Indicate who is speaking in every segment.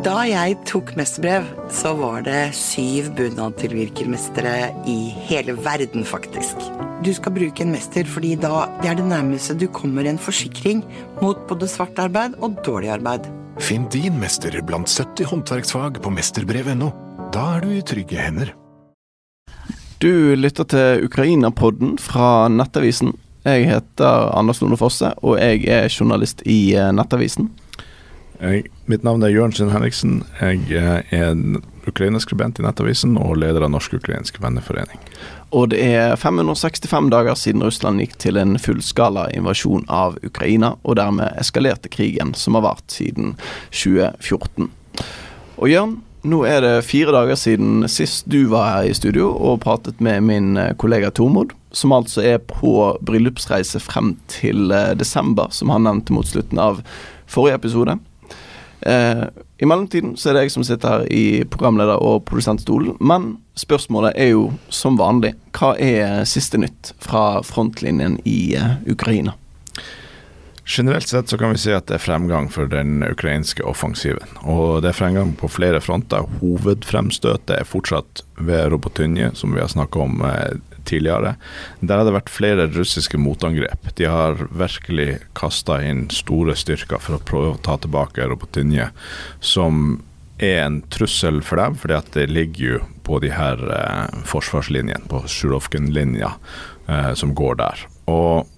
Speaker 1: Da jeg tok mesterbrev, så var det syv bunadtilvirkermestere i hele verden, faktisk. Du skal bruke en mester fordi da det er det nærmeste du kommer en forsikring mot både svart arbeid og dårlig arbeid.
Speaker 2: Finn din mester blant 70 håndverksfag på mesterbrev.no. Da er du i trygge hender.
Speaker 3: Du lytter til Ukraina-podden fra Nettavisen. Jeg heter Anders Lone Fosse, og jeg er journalist i eh, Nettavisen.
Speaker 4: Jeg, mitt navn er Jørn Sinn Henriksen. Jeg er en Ukraina-skribent i Nettavisen og leder av Norsk-ukrainsk venneforening.
Speaker 3: Og det er 565 dager siden Russland gikk til en fullskala invasjon av Ukraina, og dermed eskalerte krigen som har vart siden 2014. Og Jørn, nå er det fire dager siden sist du var her i studio og pratet med min kollega Tormod, som altså er på bryllupsreise frem til eh, desember, som han nevnte mot slutten av forrige episode. Eh, I mellomtiden så er det jeg som sitter her i programleder- og produsentstolen. Men spørsmålet er jo som vanlig hva er siste nytt fra frontlinjen i eh, Ukraina?
Speaker 4: Generelt sett så kan vi si at det er fremgang for den ukrainske offensiven. Og det er fremgang på flere fronter. Hovedfremstøtet er fortsatt ved Robotynje, som vi har snakka om eh, tidligere. Der har det vært flere russiske motangrep. De har virkelig kasta inn store styrker for å prøve å ta tilbake Robotinje, som er en trussel for dem, fordi at det ligger jo på de her eh, forsvarslinjene, på Sjurovken-linja, eh, som går der. Og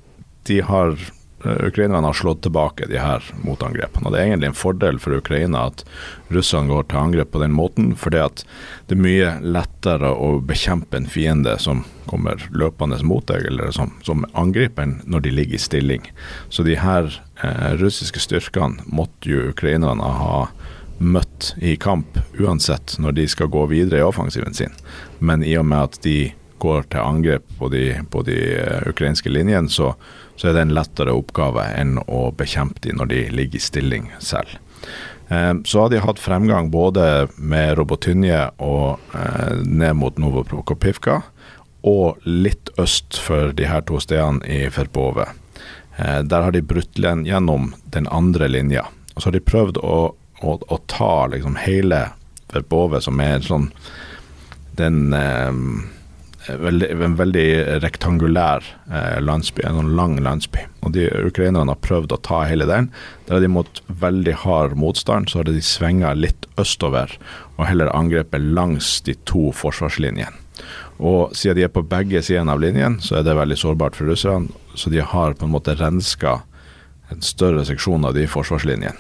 Speaker 4: de har ukrainerne har slått tilbake de her motangrepene. Og Det er egentlig en fordel for Ukraina at russerne går til angrep på den måten, fordi at det er mye lettere å bekjempe en fiende som kommer løpende mot deg, eller som, som angriper en når de ligger i stilling. Så de her eh, russiske styrkene måtte jo ukrainerne ha møtt i kamp uansett når de skal gå videre i offensiven sin. Men i og med at de går til angrep på de, på de uh, ukrainske linjene, så, så, er det en lettere oppgave enn å bekjempe de når de ligger i stilling selv. Um, så har de hatt fremgang både med Robotynje og uh, ned mot Novoprokopivka, og litt øst for de her to stedene i Ferbove. Uh, der har de brutt gjennom den andre linja. Og så har de prøvd å, å, å ta liksom hele Ferbove, som er sånn den um, veldig, en veldig rektangulær eh, landsby, en sånn lang landsby. Og de Ukrainerne har prøvd å ta hele den. Der har de mot veldig hard motstand, så har de svinga litt østover og heller angrepet langs de to forsvarslinjene. Og siden de er på begge sidene av linjen, så er det veldig sårbart for russerne. Så de har på en måte renska en større seksjon av de forsvarslinjene.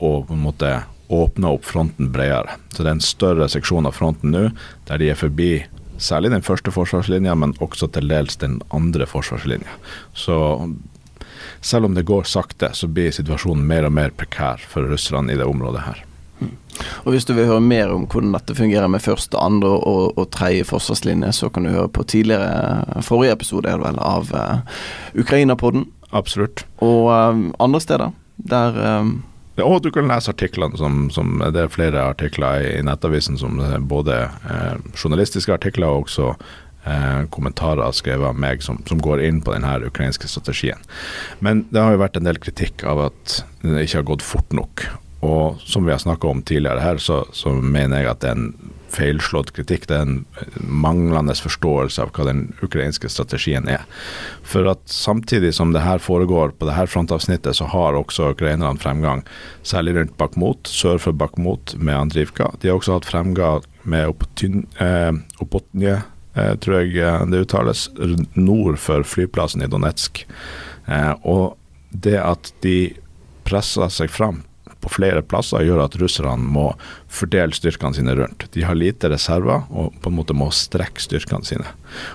Speaker 4: Og på en måte åpna opp fronten bredere. Så det er en større seksjon av fronten nå, der de er forbi Særlig den første forsvarslinja, men også til dels den andre forsvarslinja. Så selv om det går sakte, så blir situasjonen mer og mer prekær for russerne i det området her.
Speaker 3: Mm. Og Hvis du vil høre mer om hvordan dette fungerer med første, andre og, og tredje forsvarslinje, så kan du høre på tidligere forrige episode vel, av uh, Ukraina-podden.
Speaker 4: Absolutt.
Speaker 3: Og uh, andre steder der um,
Speaker 4: og du kan lese artiklene som, som, Det er flere artikler i Nettavisen som både eh, journalistiske artikler og også eh, kommentarer skrevet av meg som, som, går inn på denne ukrainske strategien. Men det har jo vært en del kritikk av at det ikke har gått fort nok. Og som vi har snakka om tidligere her, så, så mener jeg at det er en feilslått kritikk. Det er en manglende forståelse av hva den ukrainske strategien er. For at samtidig som det her foregår på det her frontavsnittet, så har også ukrainerne fremgang, særlig rundt Bakhmut, sør for Bakhmut med Andrivka. De har også hatt fremgang med Opotnje, eh, eh, tror jeg eh, det uttales, nord for flyplassen i Donetsk. Eh, og det at de presser seg fram på flere plasser gjør at russerne må fordele styrkene sine rundt. De har lite reserver og på en måte må strekke styrkene sine.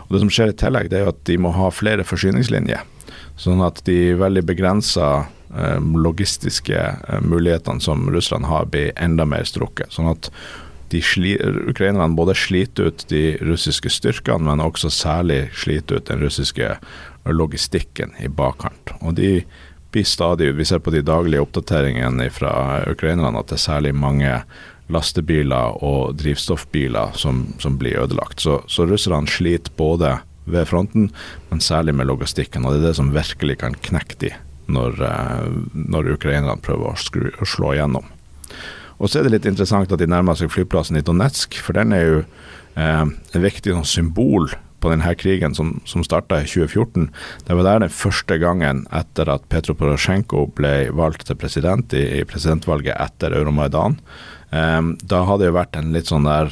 Speaker 4: Og Det som skjer i tillegg, det er at de må ha flere forsyningslinjer. Sånn at de veldig begrensa eh, logistiske eh, mulighetene som russerne har, blir enda mer strukket. Sånn at de ukrainerne både sliter ut de russiske styrkene, men også særlig sliter ut den russiske logistikken i bakkant. Og de blir stadig Vi ser på de daglige oppdateringene fra ukrainerne at det er særlig mange lastebiler og drivstoffbiler som, som blir ødelagt. Så, så russerne sliter både ved fronten, men særlig med logistikken. Og det er det som virkelig kan knekke de når, eh, når ukrainerne prøver å, skru, å slå igjennom. Og så er det litt interessant at de nærmer seg flyplassen i Donetsk, for den er jo eh, et viktig sånn, symbol på denne krigen som, som starta i 2014. Det var der den første gangen etter at Petro Porosjenko ble valgt til president i, i presidentvalget etter Euromaidan. Um, da hadde det jo vært en litt sånn der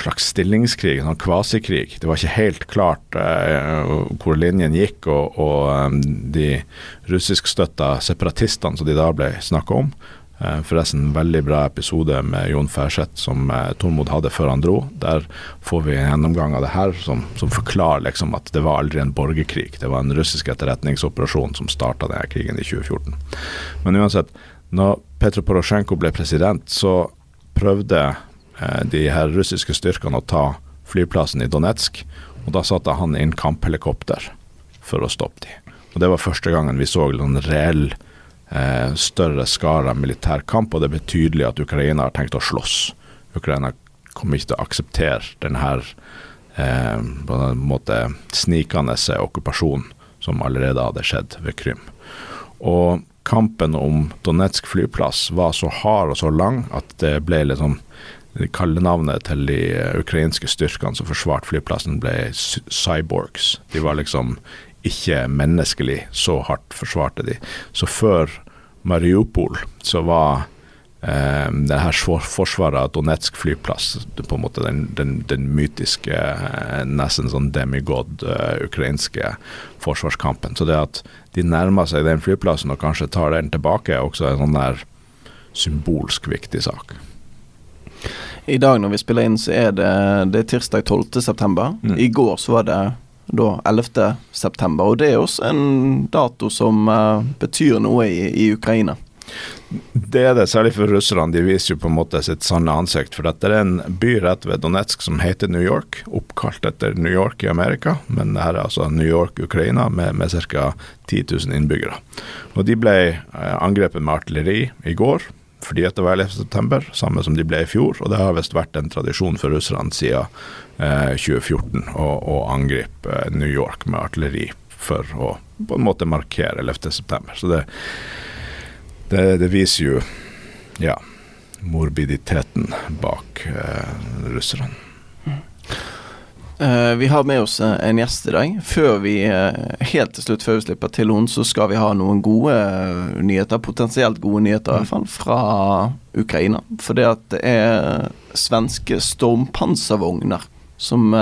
Speaker 4: slags stillingskrig, en sånn kvasikrig. Det var ikke helt klart uh, hvor linjen gikk, og, og um, de russiskstøtta separatistene som de da ble snakka om, forresten, en veldig bra episode med Jon Færseth som eh, Tormod hadde før han dro. Der får vi en gjennomgang av det her som, som forklarer liksom at det var aldri en borgerkrig. Det var en russisk etterretningsoperasjon som starta denne krigen i 2014. Men uansett, når Petro Porosjenko ble president, så prøvde eh, de her russiske styrkene å ta flyplassen i Donetsk, og da satte han inn kamphelikopter for å stoppe dem. Og Det var første gangen vi så en reell eh, større skala militær kamp, og det blir tydelig at Ukraina har tenkt å slåss. Ukraina kommer ikke til å akseptere denne eh, på en måte snikende okkupasjonen som allerede hadde skjedd ved Krym. Og kampen om Donetsk flyplass var så hard og så lang at det ble liksom Kallenavnet til de ukrainske styrkene som forsvarte flyplassen, ble cyborgs. De var liksom ikke menneskelig, så hardt forsvarte de. Så før Mariupol så var eh, det her forsvaret av Donetsk flyplass på en måte den, den, den mytiske, eh, nesten sånn demigod uh, ukrainske forsvarskampen. Så det at de nærmer seg den flyplassen og kanskje tar den tilbake, er også en sånn der symbolsk viktig sak.
Speaker 3: I dag når vi spiller inn, så er det, det er tirsdag 12.9. Mm. I går så var det da 11. september, og det er også en dato som uh, betyr noe i, i, Ukraina.
Speaker 4: Det er det, særlig for russerne. De viser jo på en måte sitt sanne ansikt. For dette er en by rett ved Donetsk som heter New York, oppkalt etter New York i Amerika. Men det her er altså New York, Ukraina, med, med ca. 10 000 innbyggere. Og de ble uh, angrepet med artilleri i går at det var 11.9., samme som de ble i fjor. Og det har visst vært en tradisjon for russerne siden eh, 2014 å, angripe eh, New York med artilleri for å på en måte markere 11.9. Så det, det, det, viser jo ja, morbiditeten bak eh, russerne.
Speaker 3: Uh, vi har med oss uh, en gjest i dag. Før vi uh, helt til slutt før vi slipper til henne, så skal vi ha noen gode nyheter. Potensielt gode nyheter, i hvert fall, fra Ukraina. For det at det er svenske stormpanservogner som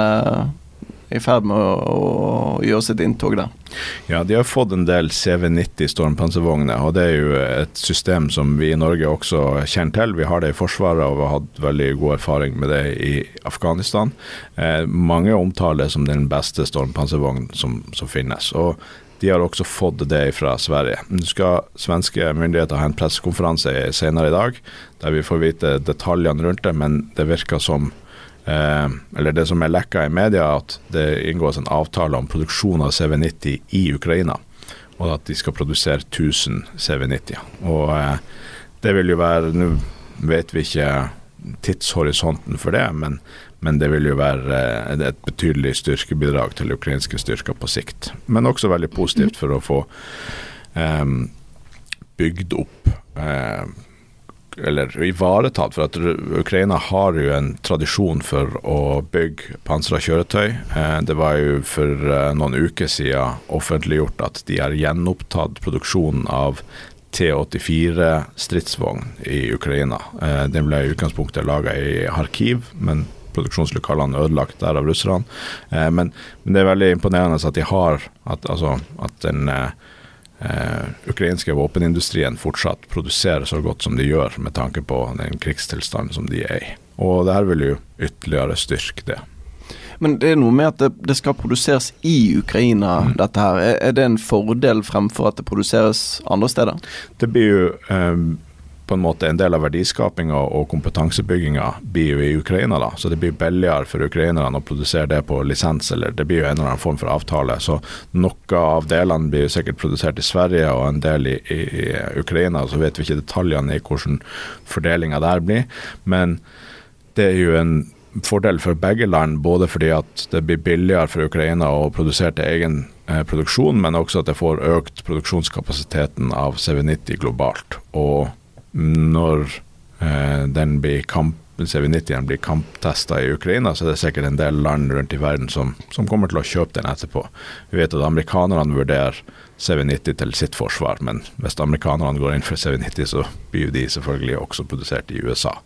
Speaker 3: i ferd med å, å, gjøre sitt inntog der.
Speaker 4: Ja, de har fått en del CV90 stormpanservogner, og det er jo et system som vi i Norge også kjenner til. Vi har det i Forsvaret og vi har hatt veldig god erfaring med det i Afghanistan. Eh, mange omtaler som den beste stormpanservognen som, som finnes. og de har også fått det fra Sverige. Nå skal svenske myndigheter ha en pressekonferanse senere i dag, der vi får vite detaljene rundt det, men det virker som eh, eller det som er lekka i media, at det inngås en avtale om produksjon av CV90 i Ukraina. Og at de skal produsere 1000 CV90. Og eh, det vil jo være Nå vet vi ikke tidshorisonten for det, men, men det vil jo være eh, et betydelig styrkebidrag til ukrainske styrker på sikt. Men også veldig positivt for å få bygd opp eh, eller ivaretatt. For at Ukraina har jo en tradisjon for å bygge pansra kjøretøy. Eh, det var jo for eh, noen uker siden offentliggjort at de har gjenopptatt produksjonen av T84 stridsvogn i Ukraina. Eh, den ble i utgangspunktet laga i Kharkiv, men produksjonslokalene ødelagt der av russerne. Men, men, det er veldig imponerende at de har at, altså, at den eh, ukrainske våpenindustrien fortsatt produserer så godt som de gjør, med tanke på den krigstilstanden som de er i. Og det her vil jo ytterligere styrke det.
Speaker 3: Men det er noe med at det, det skal produseres i Ukraina, mm. dette her. Er, er, det en fordel fremfor at det produseres andre steder?
Speaker 4: Det blir jo eh, på en måte en del av verdiskapinga og kompetansebygginga blir jo i Ukraina, da. Så det blir billigere for ukrainerne å produsere det på lisens, eller det blir jo en eller annen form for avtale. Så noe av delene blir jo sikkert produsert i Sverige og en del i, i, i Ukraina. Så vet vi ikke detaljene i hvordan fordelinga der blir. Men det er jo en fordel for begge land, både fordi at det blir billigere for Ukraina å produsere til egen eh, produksjon, men også at det får økt produksjonskapasiteten av CV90 globalt. Og når eh, den blir kamp CV90-en blir kamptesta i Ukraina, så det er sikkert en del land rundt i verden som, som kommer til å kjøpe den etterpå. Vi vet at amerikanerne vurderer CV90 til sitt forsvar, men hvis amerikanerne går inn for CV90, så blir de selvfølgelig også produsert i USA.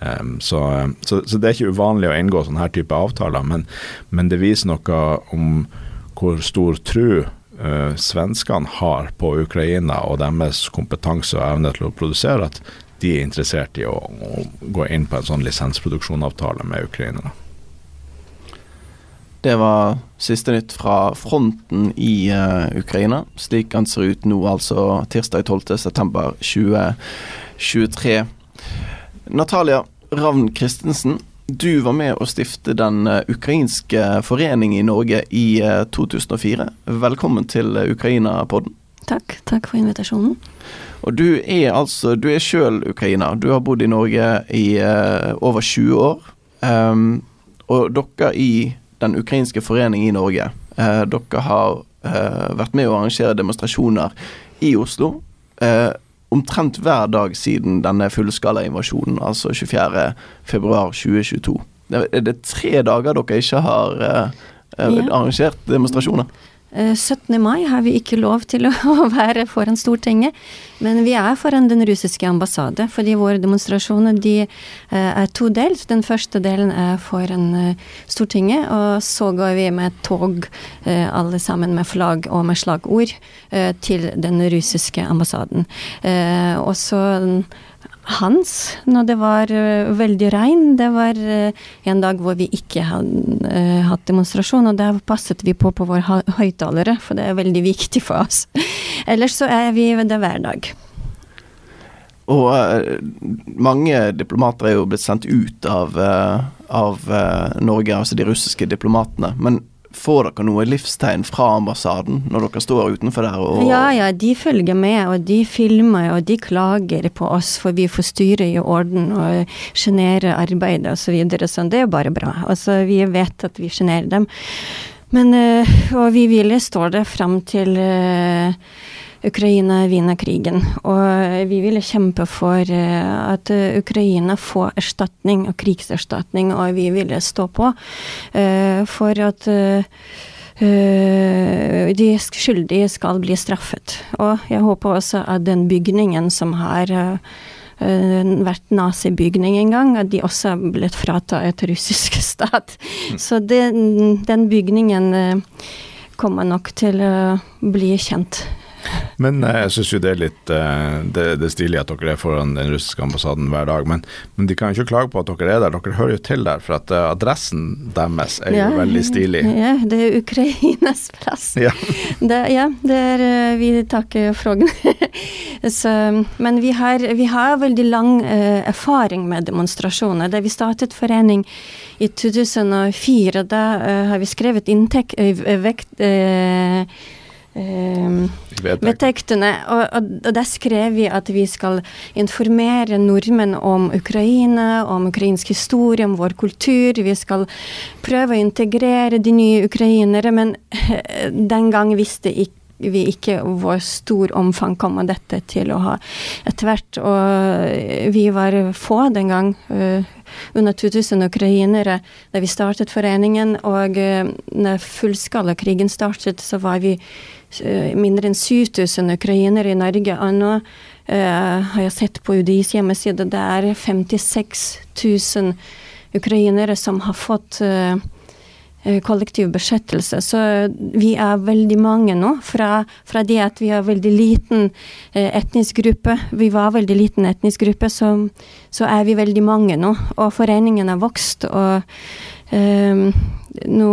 Speaker 4: Um, så, så, så, det er ikke uvanlig å inngå sånne her type avtaler, men, men, det viser noe om hvor stor tro uh, svenskene har på Ukraina og deres kompetanse og evne til å produsere, at de er interessert i å, å gå inn på en sånn lisensproduksjonavtale med ukrainerne.
Speaker 3: Det var siste nytt fra fronten i uh, Ukraina, slik den ser ut nå, altså tirsdag 12.9.2023. Natalia Ravn Christensen, du var med å stifte den uh, ukrainske forening i Norge i uh, eh, 2004. Velkommen til Ukraina-podden.
Speaker 5: Takk. Takk for invitasjonen.
Speaker 3: Og du er altså Du er sjøl ukrainer. Du har bodd i Norge i uh, over 20 år. Um, og dere i den ukrainske foreningen i Norge, uh, dere har uh, vært med å arrangere demonstrasjoner i Oslo. Omtrent hver dag siden denne fullskalainvasjonen, altså 24.2.2022. Er det tre dager dere ikke har arrangert demonstrasjoner?
Speaker 5: 17. Eh, mai har vi ikke lov til å være foran Stortinget, men vi er foran den russiske ambassade, fordi våre demonstrasjoner de eh, er todelt. Den første delen er foran eh, Stortinget, og så går vi med tog, alle sammen med flagg og med slagord, til den russiske ambassaden. Og så hans når det var uh, veldig regn. Det var uh, en dag hvor vi ikke hadde uh, hatt demonstrasjon, og der passet vi på på våre høyttalere, for det er veldig viktig for oss. Ellers så er vi det hver dag.
Speaker 3: Og mange diplomater er jo blitt sendt ut av, av Norge, altså de russiske diplomatene. Men Får dere noe livstegn fra ambassaden når dere står utenfor der?
Speaker 5: Og ja, ja, de følger med, og de filmer, og de klager på oss for vi forstyrrer i orden og sjenerer arbeidet osv. Så videre. så det er bare bra. Altså, vi vet at vi sjenerer dem. Men, øh, og vi ville stå der fram til øh, Ukraina vinner krigen. Og vi ville kjempe for eh, at Ukraina får erstatning og krigserstatning, og vi ville stå på eh, for at Uh, de skyldige skal bli straffet. Og jeg håper også at den bygningen som har vært nazibygning en gang, at de også har blitt fratatt et russisk stat. Mm. Så den, den bygningen kommer nok til å bli kjent
Speaker 4: men eh, jeg syns jo det er litt eh, det, det stilig at dere er foran den russiske ambassaden hver dag. Men, men, de kan jo ikke klage på at dere er der, dere hører jo til der. For at uh, adressen deres er ja, jo veldig stilig.
Speaker 5: Ja, det er Ukrainas plass. Ja, det, ja, det er Vi takker Frogn. men vi har, vi har, veldig lang erfaring med demonstrasjoner. Da vi startet forening i 2004, da har vi skrevet inntekt, vekt, eh, vedtektene. Og, og, og, der skrev vi at vi skal informere nordmenn om Ukraina, om ukrainsk historie, om vår kultur. Vi skal prøve å integrere de nye ukrainere, men den gang visste ikke vi ikke hvor stor omfang kommer dette til å ha etter hvert. Og vi var få den gang. Uh, under 2000 ukrainere da vi startet foreningen. Og uh, når fullskalakrigen startet, så var vi Eh, mindre enn 7000 ukrainere i Norge. Og nå har jeg sett på UDIs hjemmeside, det er 56 000 ukrainere som har fått uh, kollektiv beskyttelse. Så vi er veldig mange nå. Fra, fra det at vi har veldig liten eh, etnisk gruppe, vi var veldig liten etnisk gruppe, så, så, er vi veldig mange nå. Og foreningen har vokst. Og um, nå,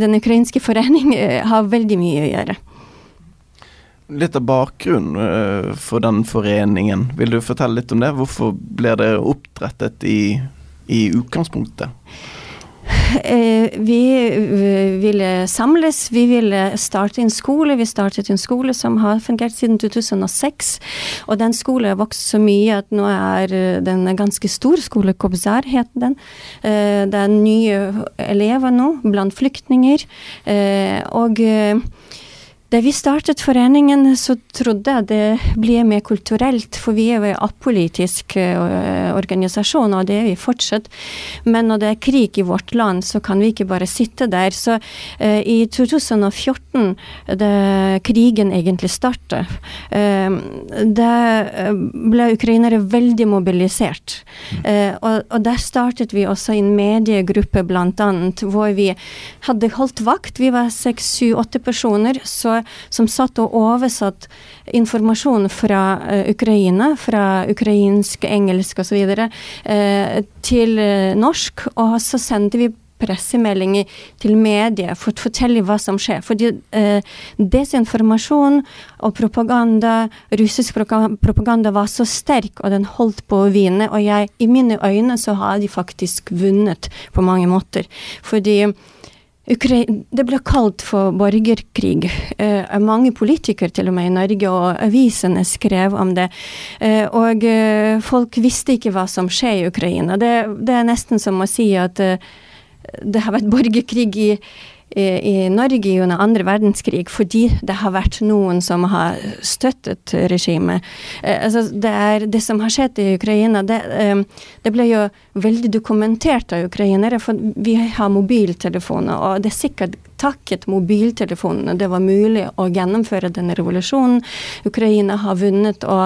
Speaker 5: den ukrainske foreningen har veldig mye å gjøre.
Speaker 3: Litt av bakgrunnen for den foreningen, vil du fortelle litt om det? Hvorfor ble det opprettet i, i utgangspunktet?
Speaker 5: Eh, vi ville samles, vi ville starte en skole. Vi startet en skole som har fungert siden 2006. Og den skolen har vokst så mye at nå er eh, den en ganske stor skole. Kobzar heter den. Det er nye elever nå blant flyktninger. Og Da vi startet foreningen, så trodde jeg det ble mer kulturelt, for vi er jo en apolitisk uh, organisasjon, og det er vi fortsatt. Men når det er krig i vårt land, så kan vi ikke bare sitte der. Så eh, i 2014, da krigen egentlig startet, eh, da ble ukrainere veldig mobilisert. Og, og, der startet vi også en mediegruppe, annet, hvor vi hadde holdt vakt. Vi var seks, syv, åtte personer. så som satt og oversatt informasjon fra uh, Ukraina, fra ukrainsk, engelsk osv., uh, til uh, norsk. Og så sendte vi pressemeldinger til medier for å fortelle hva som skjer. Fordi eh, desinformasjon og propaganda, russisk propaganda var så sterk, og den holdt på å vinne. Og jeg, i mine øyne så har de faktisk vunnet på mange måter. Fordi det ble kalt for borgerkrig. Eh, mange politikere til og med i Norge, og avisene skrev om det. Eh, og eh, folk visste ikke hva som skjer i Ukraina. Det, det er nesten som å si at eh, det har vært borgerkrig i i Norge under andre verdenskrig fordi det har vært noen som har støttet regimet. Eh, altså det, det, som har skjedd i Ukraina, det, eh, det, ble jo veldig dokumentert av ukrainere. For vi har mobiltelefoner, og det er sikkert takket mobiltelefonene det var mulig å gjennomføre denne revolusjonen. Ukraina har vunnet å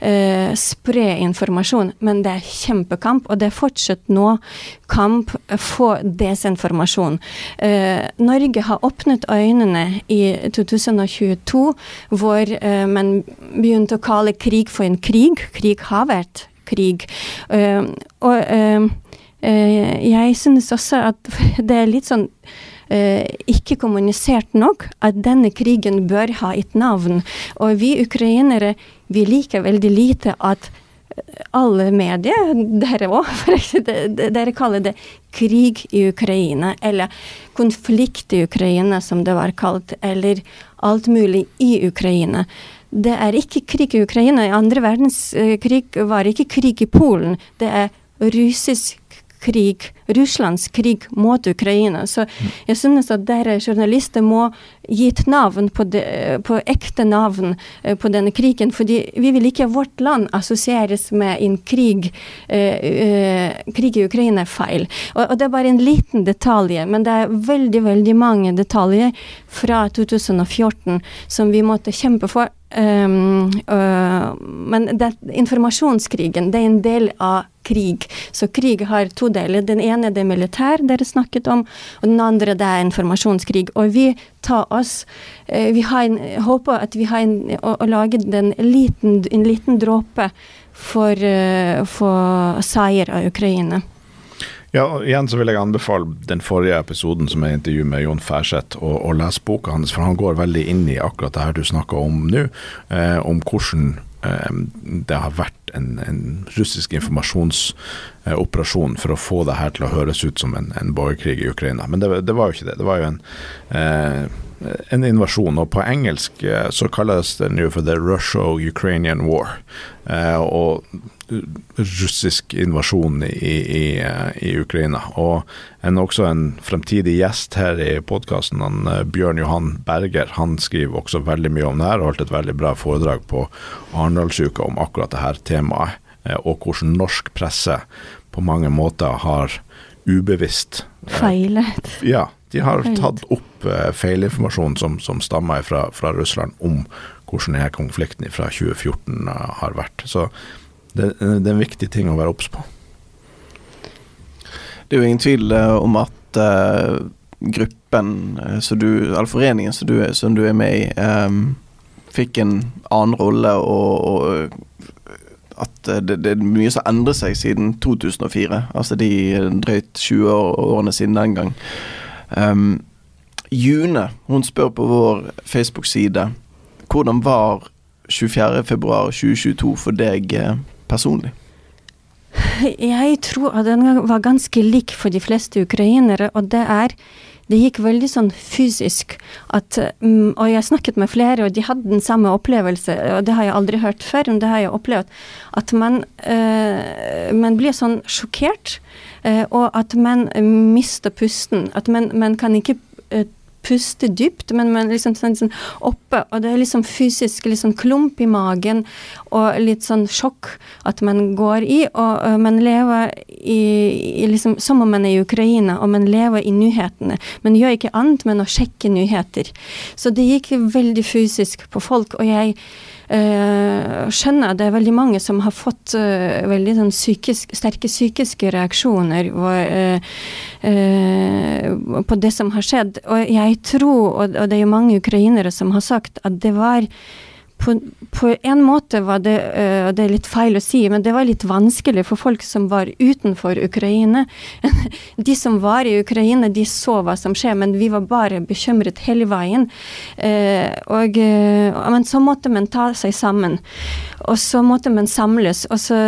Speaker 5: eh, spre informasjon, men det er kjempekamp, og det er fortsatt nå kamp for desinformasjon. Eh, Norge har åpnet øynene i 2022, hvor eh, man begynte å kalle krig for en krig. Krig har vært krig. Uh, og uh, uh, jeg synes også at det er litt sånn eh, ikke kommunisert nok at denne krigen bør ha et navn. Og vi ukrainere vi liker veldig lite at eh, alle medier, dere òg, dere kaller det krig i Ukraina, eller konflikt i Ukraina, som det var kalt, eller alt mulig i Ukraina. Det er ikke krig i Ukraina. I andre verdenskrig var ikke krig i Polen. Det er russisk krig, Russlands krig mot Ukraina. Så jeg synes at dere journalister må gi et navn på, de, på ekte navn eh, på denne krigen. fordi vi vil ikke vårt land assosieres med en krig. Eh, eh, krig i Ukraina er feil. Og, og, det er bare en liten detalj, men det er veldig, veldig mange detaljer fra 2014 som vi måtte kjempe for. Um, uh, men det, informasjonskrigen det er en del av krig. Så krig har to deler. Den ene er det militær dere snakket om, og den andre det er informasjonskrig. Og vi tar oss uh, Vi en, håper at vi har en, å, å lage en liten, en liten dråpe for, å for seier av Ukraina.
Speaker 4: Ja, igjen så vil jeg anbefale den forrige episoden som er intervjuet med Jon Færseth, å lese boka hans, for han går veldig inn i akkurat det her du snakker om nå, eh, om hvordan eh, det har vært en, en russisk informasjonsoperasjon for å få det her til å høres ut som en, en borgerkrig i Ukraina. Men det, det, var jo ikke det. Det var jo en eh, en invasjon, og på engelsk eh, så kalles den jo for the Russia-Ukrainian War. Eh, og russisk invasjon i, i, eh, i, Ukraina. Og en, også en fremtidig gjest her i podkasten, Bjørn Johan Berger, han skriver også veldig mye om det her, og holdt et veldig bra foredrag på Arendalsuka om akkurat dette temaet, og hvordan norsk presse på mange måter har ubevisst
Speaker 5: Feilet.
Speaker 4: Ja, de har tatt opp feilinformasjon som, som stammer fra, fra, Russland om hvordan denne konflikten fra 2014 uh, eh, har vært. Så det, det, er en viktig ting å være obs på.
Speaker 3: Det er jo ingen tvil uh, om at gruppen, du, eller foreningen som du, som du, er med i, um, fikk en annen rolle og, og at det, det, er mye som endrer seg siden 2004. Altså de drøyt 20 årene siden den gang. Um, June hun spør på vår Facebook-side hvordan var 24.2.2022 for deg eh, personlig?
Speaker 5: Jeg tror at den var ganske lik for de fleste ukrainere, og det er det gikk veldig sånn fysisk at um, Og jeg snakket med flere, og de hadde den samme opplevelse, og det har jeg aldri hørt før, men det har jeg opplevd. At man, øh, man blir sånn sjokkert, øh, og at man mister pusten. At man, man kan ikke uh, puste dypt, men man liksom sånn, sånn oppe, og det er liksom fysisk sånn klump i magen og litt sånn sjokk at man går i, og og man lever i, i liksom som om man er i Ukraina, og man lever i nyhetene. Man gjør ikke annet men å sjekke nyheter. Så det gikk veldig fysisk på folk, og jeg skjønner at det er veldig mange som har fått uh, veldig sånn psykisk, sterke psykiske reaksjoner uh, på det som har skjedd. Og jeg tror, og det er jo mange ukrainere som har sagt, at det var på, på, en måte var det uh, Det er litt feil å si, men det var litt vanskelig for folk som var utenfor Ukraina. de som var i Ukraina, de så hva som skjer, men vi var bare bekymret hele veien. Uh, og, uh, men så måtte man ta seg sammen. Og så måtte man samles. Og så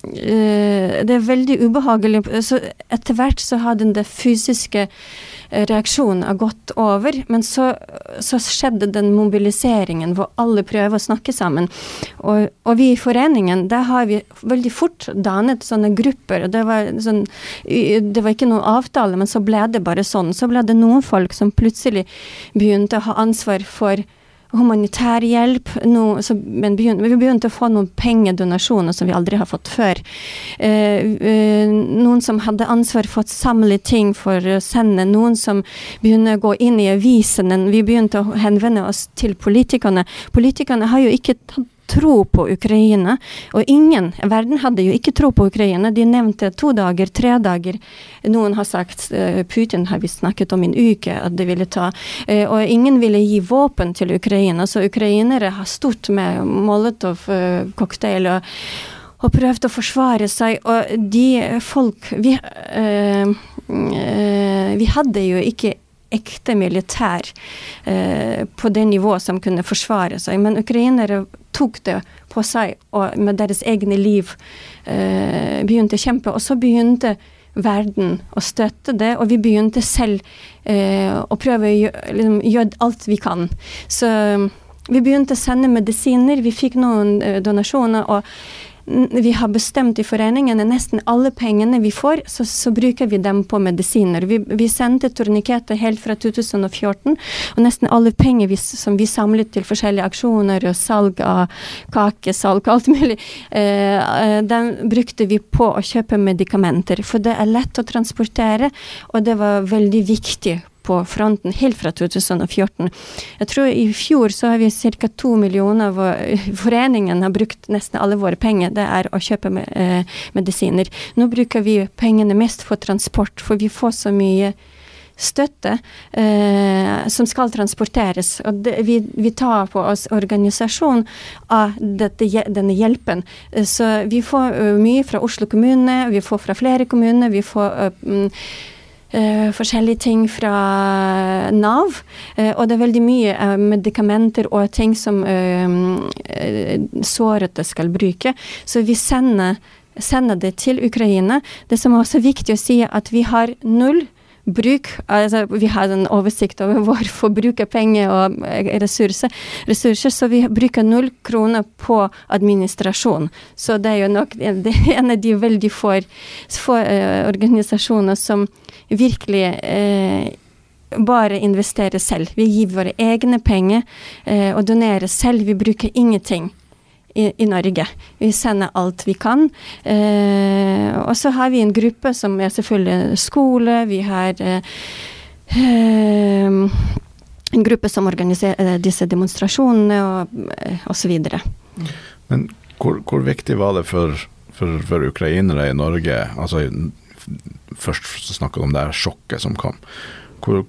Speaker 5: Det er veldig ubehagelig. Så etter hvert så har den det fysiske reaksjonen har gått over. Men så, så, skjedde den mobiliseringen hvor alle prøver å snakke sammen. Og, og, vi i foreningen, der har vi veldig fort dannet sånne grupper. Det var, sånn, det var ikke noen avtale, men så ble det bare sånn. Så ble det noen folk som plutselig begynte å ha ansvar for humanitær hjelp. Men begynte, vi begynte å få noen pengedonasjoner som vi aldri har fått før. Eh, eh, noen som hadde ansvar for å samle ting for å sende. Noen som begynner å gå inn i avisene. Vi begynte å henvende oss til politikerne. Politikerne har jo ikke tatt tro på Ukraina. Og ingen, verden hadde jo ikke tro på Ukraina. De nevnte to dager, tre dager. Noen har sagt uh, Putin har vi snakket om en uke at de ville ta. Uh, og ingen ville gi våpen til Ukraina. Så ukrainere har stått med Molotov-cocktail og og prøvd å forsvare seg. Og de folk Vi, øh, øh, vi hadde jo ikke ekte militær eh, på det nivået som kunne forsvare seg. Men ukrainere tok det på seg og med deres egne liv eh, begynte å kjempe. Og så begynte verden å støtte det, og vi begynte selv eh, å prøve å gjøre, liksom, gjøre alt vi kan. Så vi begynte å sende medisiner, vi fikk noen eh, donasjoner. og vi har bestemt i foreningene nesten alle pengene vi får, så, så bruker vi dem på medisiner. Vi, vi sendte torniketer helt fra 2014, og nesten alle penger vi, som vi samlet til forskjellige aksjoner og salg av kakesalg og alt mulig, eh, eh, den brukte vi på å kjøpe medikamenter. For det er lett å transportere, og det var veldig viktig på fronten helt fra 2014. Jeg tror i fjor så har vi ca. to millioner foreningen har brukt nesten alle våre penger. Det er å kjøpe med, eh, medisiner. Nå bruker vi pengene mest for transport, for vi får så mye støtte eh, som skal transporteres. Og det, vi, vi, tar på oss organisasjon av dette, denne hjelpen. Eh, så vi får uh, mye fra Oslo kommune, vi får fra flere kommuner. vi får uh, Uh, forskjellige ting fra Nav. Uh, og det er veldig mye uh, medikamenter og ting som sårede skal bruke. Så vi sender, sender, det til Ukraina. Det som er også viktig å si, er at vi har null bruk altså Vi har en oversikt over vår forbruk av penger og ressurser, ressurser, så vi bruker null kroner på administrasjon. Så det er jo nok en av de veldig få, få organisasjoner som virkelig uh, bare investere selv. Vi gir våre egne penger eh, og donerer selv. Vi bruker ingenting. I, i, Norge. Vi sender alt vi kan. Eh, og så har vi en gruppe som er selvfølgelig skole. Vi har eh, eh en gruppe som organiserer disse demonstrasjonene og eh, osv.
Speaker 4: Men hvor, hvor, viktig var det for, for, for ukrainere i Norge, altså først snakka om det her sjokket som kom. Hvor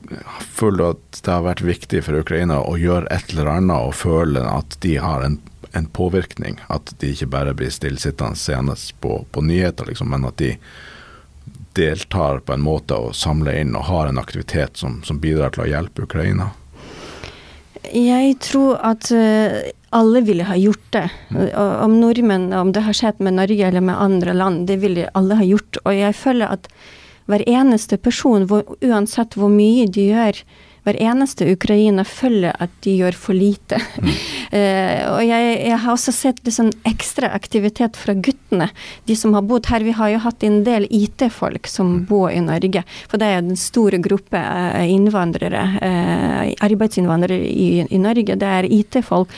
Speaker 4: føler du at det har vært viktig for Ukraina å gjøre et eller annet og føle at de har en, en påvirkning? At de ikke bare blir stillesittende seende på, på, nyheter, liksom, men at de deltar på en måte og samler inn og har en aktivitet som, som bidrar til å hjelpe Ukraina?
Speaker 5: Jeg tror at uh, alle ville ha gjort det. Om nordmenn, om det har skjedd med Norge eller med andre land, det ville alle ha gjort. Og jeg føler at hver eneste person, uansett hvor mye de gjør, hver eneste ukrainer føler at de gjør for lite. Mm. uh, og jeg, jeg, har også sett litt sånn ekstra aktivitet fra guttene, de som har bodd her. Vi har jo hatt en del IT-folk som mm. bor i Norge, for det er den store gruppe uh, innvandrere, uh, arbeidsinnvandrere i, i, Norge. Det er IT-folk.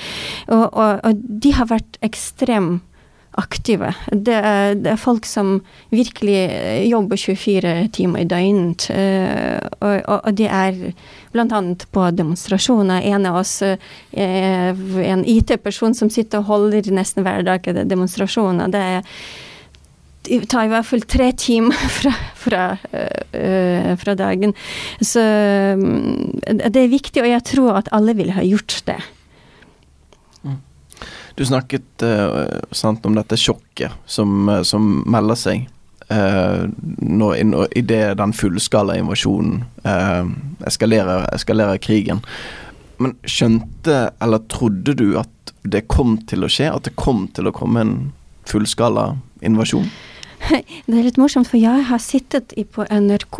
Speaker 5: Og, og, og, de har vært ekstremt aktive. Det er, det er, folk som virkelig eh, jobber 24 timer i døgnet. Uh, og, og, og, de er bl.a. på demonstrasjoner. En av oss er en IT-person som sitter og holder nesten hver dag demonstrasjoner. Det, er, tar i hvert fall tre timer fra, fra, øh, fra dagen. Så um, det er viktig, og jeg tror at alle ville ha gjort det.
Speaker 3: Du snakket uh, sant, om dette sjokket som, uh, som melder seg uh, når, når det den fullskala invasjonen eskalerer, eskalerer krigen. Men skjønte, eller trodde du at det kom til å skje? At det kom til å komme en fullskala invasjon?
Speaker 5: Det er litt morsomt, for jeg har sittet på NRK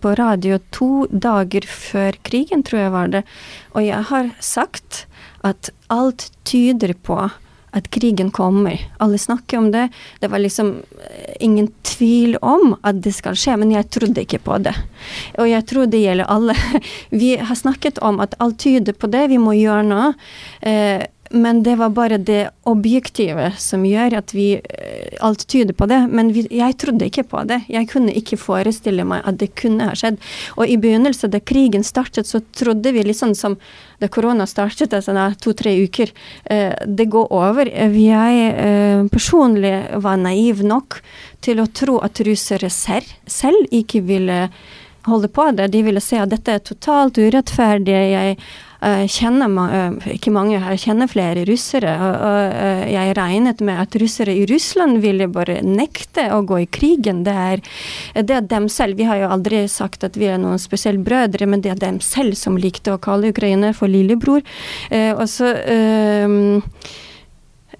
Speaker 5: på radio to dager før krigen, tror jeg var det, og jeg har sagt at alt tyder på at krigen kommer. Alle snakker om det. Det var liksom eh, ingen tvil om at det skal skje, men jeg trodde ikke på det. Og jeg tror det gjelder alle. Vi har snakket om at alt tyder på det, vi må gjøre noe. Eh, men det var bare det objektive som gjør at vi eh, Alt tyder på det. Men vi, jeg trodde ikke på det. Jeg kunne ikke forestille meg at det kunne ha skjedd. Og i begynnelsen, da krigen startet, så trodde vi litt sånn som da korona startet, altså to-tre uker eh, Det går over. Jeg eh, personlig var naiv nok til å tro at russere selv, selv ikke ville holde på det. De ville se at dette er totalt urettferdig. Jeg Eh, kjenner eh, mange, jeg kjenner flere russere. og eh, Jeg regnet med at russere i Russland ville bare nekte å gå i krigen. Det er, det er dem selv. Vi har jo aldri sagt at vi er noen spesielle brødre, men det er dem selv som likte å kalle Ukraina for lillebror. Og så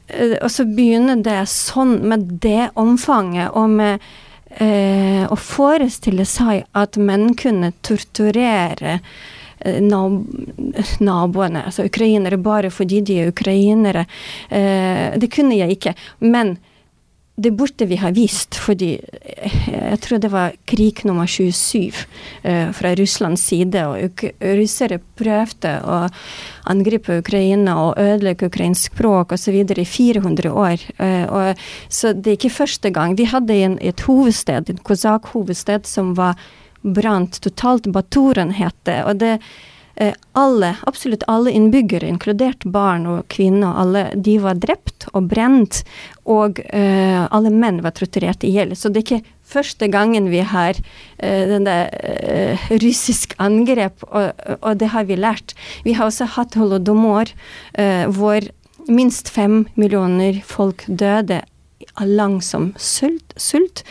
Speaker 5: og så begynner det sånn med det omfanget, og med eh, å forestille seg at menn kunne torturere naboene, altså ukrainere, bare fordi de er ukrainere. Eh, det kunne jeg ikke. Men det burde vi ha vist, fordi eh, jeg tror det var krig nummer 27 fra Russlands side, og russere prøvde å angripe Ukraina og ødelegge ukrainsk språk osv. i 400 år. Så det er ikke første gang. Vi hadde en, et hovedsted, en kosak-hovedsted som var brant totalt. Baturen het det. Og det eh, alle, absolutt alle innbyggere, inkludert barn og kvinner, alle, de var drept og brent. Og uh, alle menn var torturert i hjel. Så det er ikke første gangen vi har uh, denne uh, russisk angrep, og, og, det har vi lært. Vi har også hatt holodomor, hvor minst fem millioner folk døde av langsom sult, sult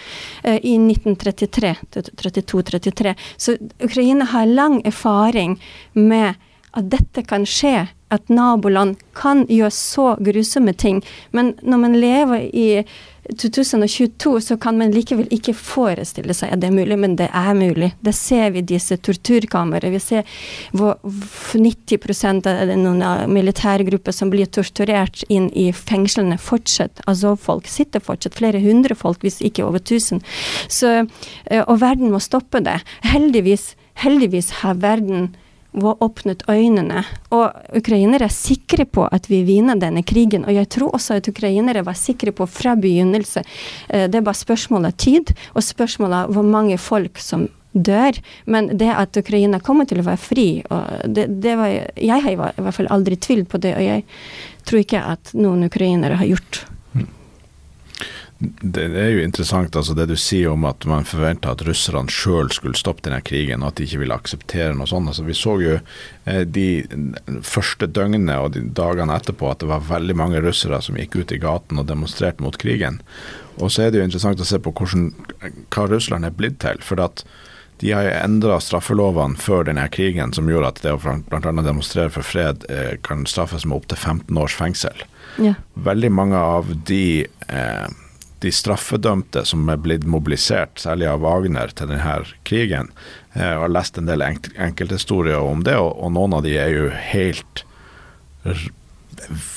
Speaker 5: eh, i 1933-32-33. Så Ukraina har lang erfaring med at dette kan skje, at naboland kan gjøre så grusomme ting. Men når man lever i 2022 så kan man likevel ikke forestille seg at det er mulig, men det er mulig. Det ser vi disse torturkamrene. Vi ser hvor 90% av noen militærgrupper som blir torturert inn i fengslene, fortsatt. Altså folk sitter fortsatt, flere hundre folk, hvis ikke over tusen. Så, eh, og verden må stoppe det. Heldigvis, heldigvis har verden åpnet øynene. Og ukrainere er sikre på at vi vinner denne krigen. Og jeg tror også at ukrainere var sikre på fra begynnelse. Eh, det er bare spørsmålet tid, og spørsmålet hvor mange folk som dør. Men det at Ukraina kommer til å være fri det, det var, Jeg har i hvert fall aldri tvilt på det, og jeg tror ikke at noen ukrainere har gjort
Speaker 4: det, det, er jo interessant altså det du sier om at man forventa at russerne sjøl skulle stoppe denne krigen, og at de ikke ville akseptere noe sånt. Altså, vi så jo eh, de første døgnene og de dagene etterpå at det var veldig mange russere som gikk ut i gaten og demonstrerte mot krigen. Og så er det jo interessant å se på hvordan, hva Russland er blitt til. for at de har endra straffelovene før denne krigen som gjorde at det å bl.a. demonstrere for fred eh, kan straffes med opptil 15 års fengsel. Ja. Veldig mange av de eh, de straffedømte som er blitt mobilisert, særlig av Wagner, til denne krigen. Jeg har lest en del enk enkelthistorier om det, og, noen av de er jo helt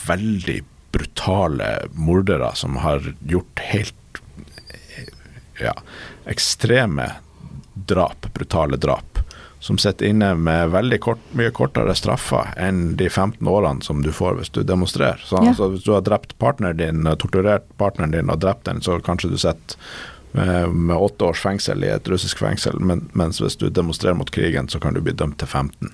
Speaker 4: veldig brutale mordere som har gjort helt ja, ekstreme drap, brutale drap som sitter inne med veldig kort, mye kortere straffer enn de 15 årene som du får hvis du demonstrerer. Så, ja. altså, hvis du har drept partneren din, torturert partneren din og drept den, så kanskje du sitter med åtte års fengsel i et russisk fengsel, men, mens hvis du demonstrerer mot krigen, så kan du bli dømt til 15.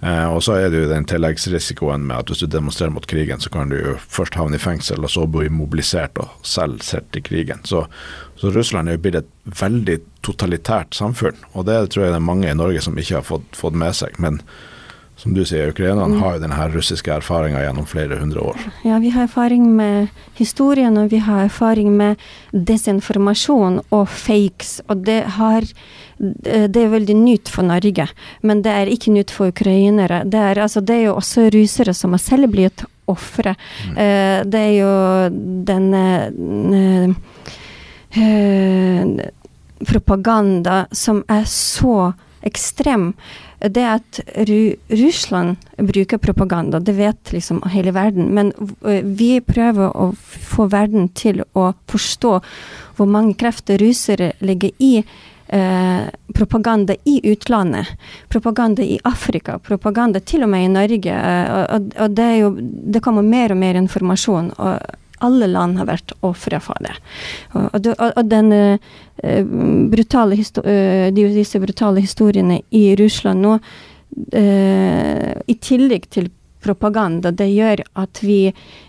Speaker 4: Eh, og så er det jo den tilleggsrisikoen med at hvis du demonstrerer mot krigen, så kan du jo først havne i fengsel, og så bli mobilisert og selv sett i krigen. Så, så Russland er jo blitt et veldig totalitært samfunn, og det tror jeg det er mange i Norge som ikke har fått, fått med seg. men som du sier, ukrainerne mm. har jo denne russiske erfaringa gjennom flere hundre år.
Speaker 5: Ja, vi har erfaring med historien, og vi har erfaring med desinformasjon og fakes. Og det, har, det er veldig nytt for Norge, men det er ikke nytt for ukrainere. Det er, altså, det er jo også russere som har selv blitt ofre. Mm. Uh, det er jo denne uh, uh, propaganda som er så ekstrem det at Ru Russland bruker propaganda, det vet liksom hele verden. Men vi prøver å få verden til å forstå hvor mange krefter russere ligger i eh, propaganda i utlandet. Propaganda i Afrika, propaganda til og med i Norge. og, og det, jo, det kommer mer og mer informasjon. og alle land har vært ofre for det. Og, og, og denne uh, brutale uh, disse brutale historiene i Russland nå, uh, i tillegg til propaganda, det gjør at vi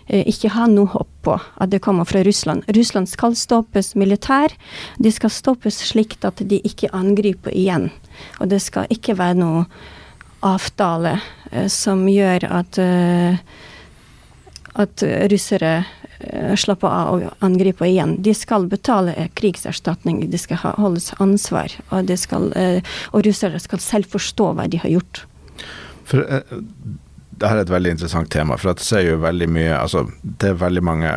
Speaker 5: ikke har noe håp på at det kommer fra Russland. Russland skal stoppes militær. De skal stoppes slik at de ikke angriper igjen. Og det skal ikke være noe avtale som gjør at at russere slapper av og angriper igjen. De skal betale krigserstatning, de skal holdes ansvar, og, skal, eh, og russere skal selv forstå hva de har gjort.
Speaker 4: For eh, det er et veldig interessant tema, for det mye altså, Det er veldig mange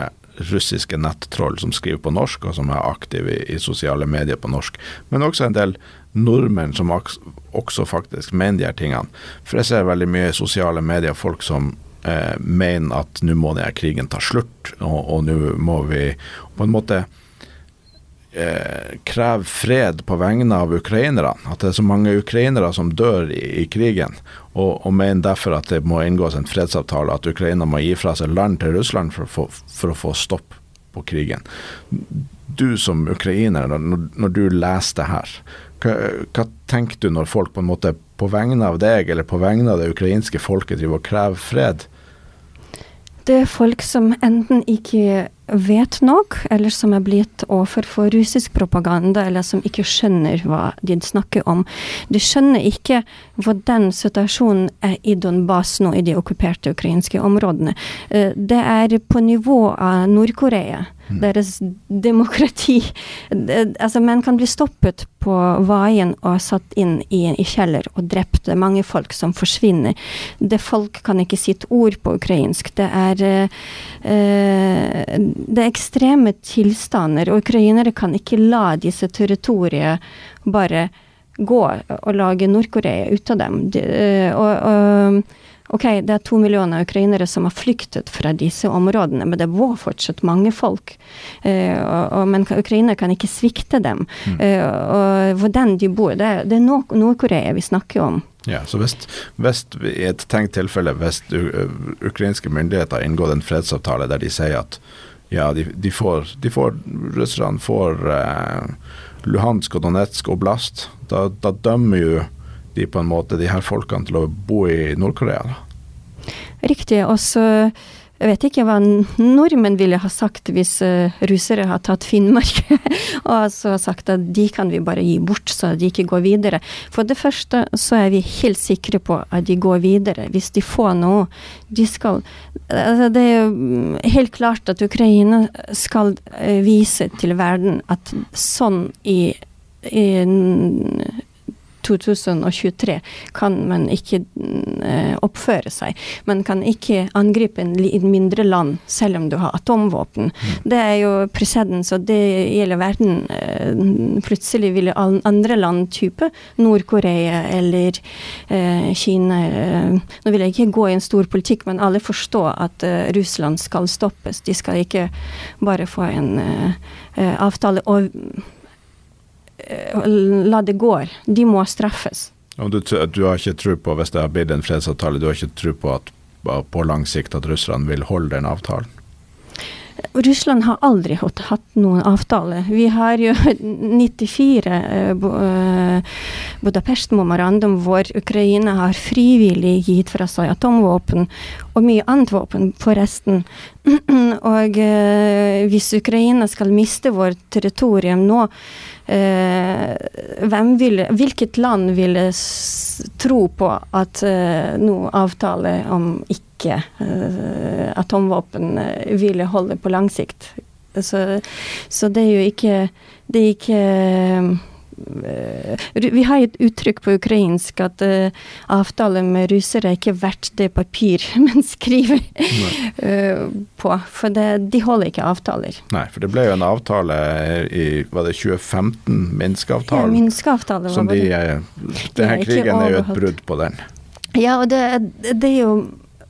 Speaker 4: russiske nettroll som skriver på norsk, og som er aktive i, i sosiale medier på norsk. Men også en del nordmenn som også faktisk mener de her tingene. For jeg ser veldig mye i sosiale medier folk som eh, mener at nå må denne krigen ta slutt, og, og nå må vi på en måte eh, kreve fred på vegne av ukrainerne. At det er så mange ukrainere som dør i, i krigen, og, og, mener derfor at det må inngås en fredsavtale, at Ukraina må gi fra seg land til Russland for, for, for å få stopp på krigen. Du som ukrainer, når, når du leser det her, hva, hva, tenker du når folk på en måte på vegne av deg eller på vegne av det ukrainske folket driver og krever fred?
Speaker 5: Det er folk som enten ikke vet nok, eller som er blitt offer for russisk propaganda, eller som ikke skjønner hva de snakker om. De skjønner ikke hvordan situasjonen er i Donbas nå, i de okkuperte ukrainske områdene. Eh, det er på nivå av Nord-Korea. Mm. Deres demokrati Altså, menn kan bli stoppet på veien og satt inn i, i kjeller og drept. Det er mange folk som forsvinner. Det folk kan ikke si et ord på ukrainsk. Det er uh, Det er ekstreme tilstander, og ukrainere kan ikke la disse territoriene bare gå og lage Nord-Korea ut av dem. De, uh, og, og Ok, det er to millioner ukrainere som har flyktet fra disse områdene, men det var fortsatt mange folk. Uh, og, men Ukraina kan ikke svikte dem. Mm. Uh, og hvordan de bor, det, det er Nord-Korea vi snakker om.
Speaker 4: Ja, så hvis, i et tenkt tilfelle, hvis ukrainske myndigheter inngår en fredsavtale der de sier at ja, de, de får, de får russerne får eh, Luhansk og Donetsk oblast, da, da dømmer jo de på en måte de her folkene til å bo i Nord-Korea?
Speaker 5: Riktig. Og så jeg vet ikke hva nordmenn ville ha sagt hvis uh, russere har tatt Finnmark og så sagt at de kan vi bare gi bort, så de ikke går videre. For det første så er vi helt sikre på at de går videre. Hvis de får noe de skal altså Det er jo helt klart at Ukraina skal uh, vise til verden at sånn i, i 2023 kan man ikke uh, oppføre seg. Man kan ikke angripe en, en mindre land selv om du har atomvåpen. Mm. Det er jo presedens, og det gjelder verden. Uh, plutselig vil andre land, type Nord-Korea eller uh, Kina Nå vil jeg ikke gå i en stor politikk, men alle forstår at Russland skal stoppes. De skal ikke bare få en avtale. og Eh, la det gå. De må straffes.
Speaker 4: Du, du, har ikke tro på, hvis det har blitt en fredsavtale, du har ikke tro på at på lang sikt at russerne vil holde den avtalen?
Speaker 5: Russland har aldri hatt, noen avtale. Vi har jo 94 eh, eh, Budapest-memorandum hvor Ukraina har frivillig gitt fra seg atomvåpen og mye annet våpen, forresten. og eh, hvis Ukraina skal miste vårt territorium nå, Eh, vil, hvilket land ville tro på at noen noe avtale om ikke eh, atomvåpen eh, ville holde på lang sikt? Så, så det er jo ikke Det er ikke Eh, vi har et uttrykk på ukrainsk at uh, avtale med russere er ikke verdt det papir man skriver uh, på. For det, de holder ikke avtaler.
Speaker 4: Nei, for det ble jo en avtale i var det 2015, Minsk-avtalen.
Speaker 5: Ja, Minsk-avtalen
Speaker 4: som de, Denne krigen er jo et brudd på den.
Speaker 5: Ja, og det, det, er jo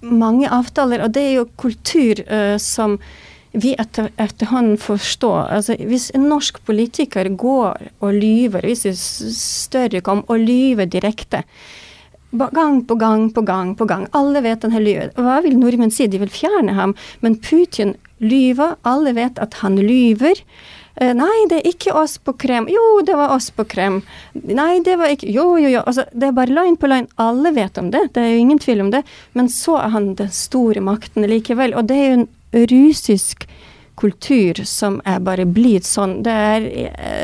Speaker 5: mange avtaler, og det er jo kultur uh, som vi etter, etterhånden forstår altså Hvis en norsk politiker går og lyver, hvis det større kom og lyver direkte Gang på gang på gang på gang. Alle vet han har lyver. Hva vil nordmenn si? De vil fjerne ham. Men Putin lyver. Alle vet at han lyver. Uh, nei, det er ikke oss på Krem. Jo, det var oss på Krem. Nei, det var ikke Jo, jo, jo. Altså, det er bare løgn på løgn. Alle vet om det. Det er jo ingen tvil om det. Men så er han den store makten likevel. Og det er jo en russisk kultur som er bare blitt sånn. Det er,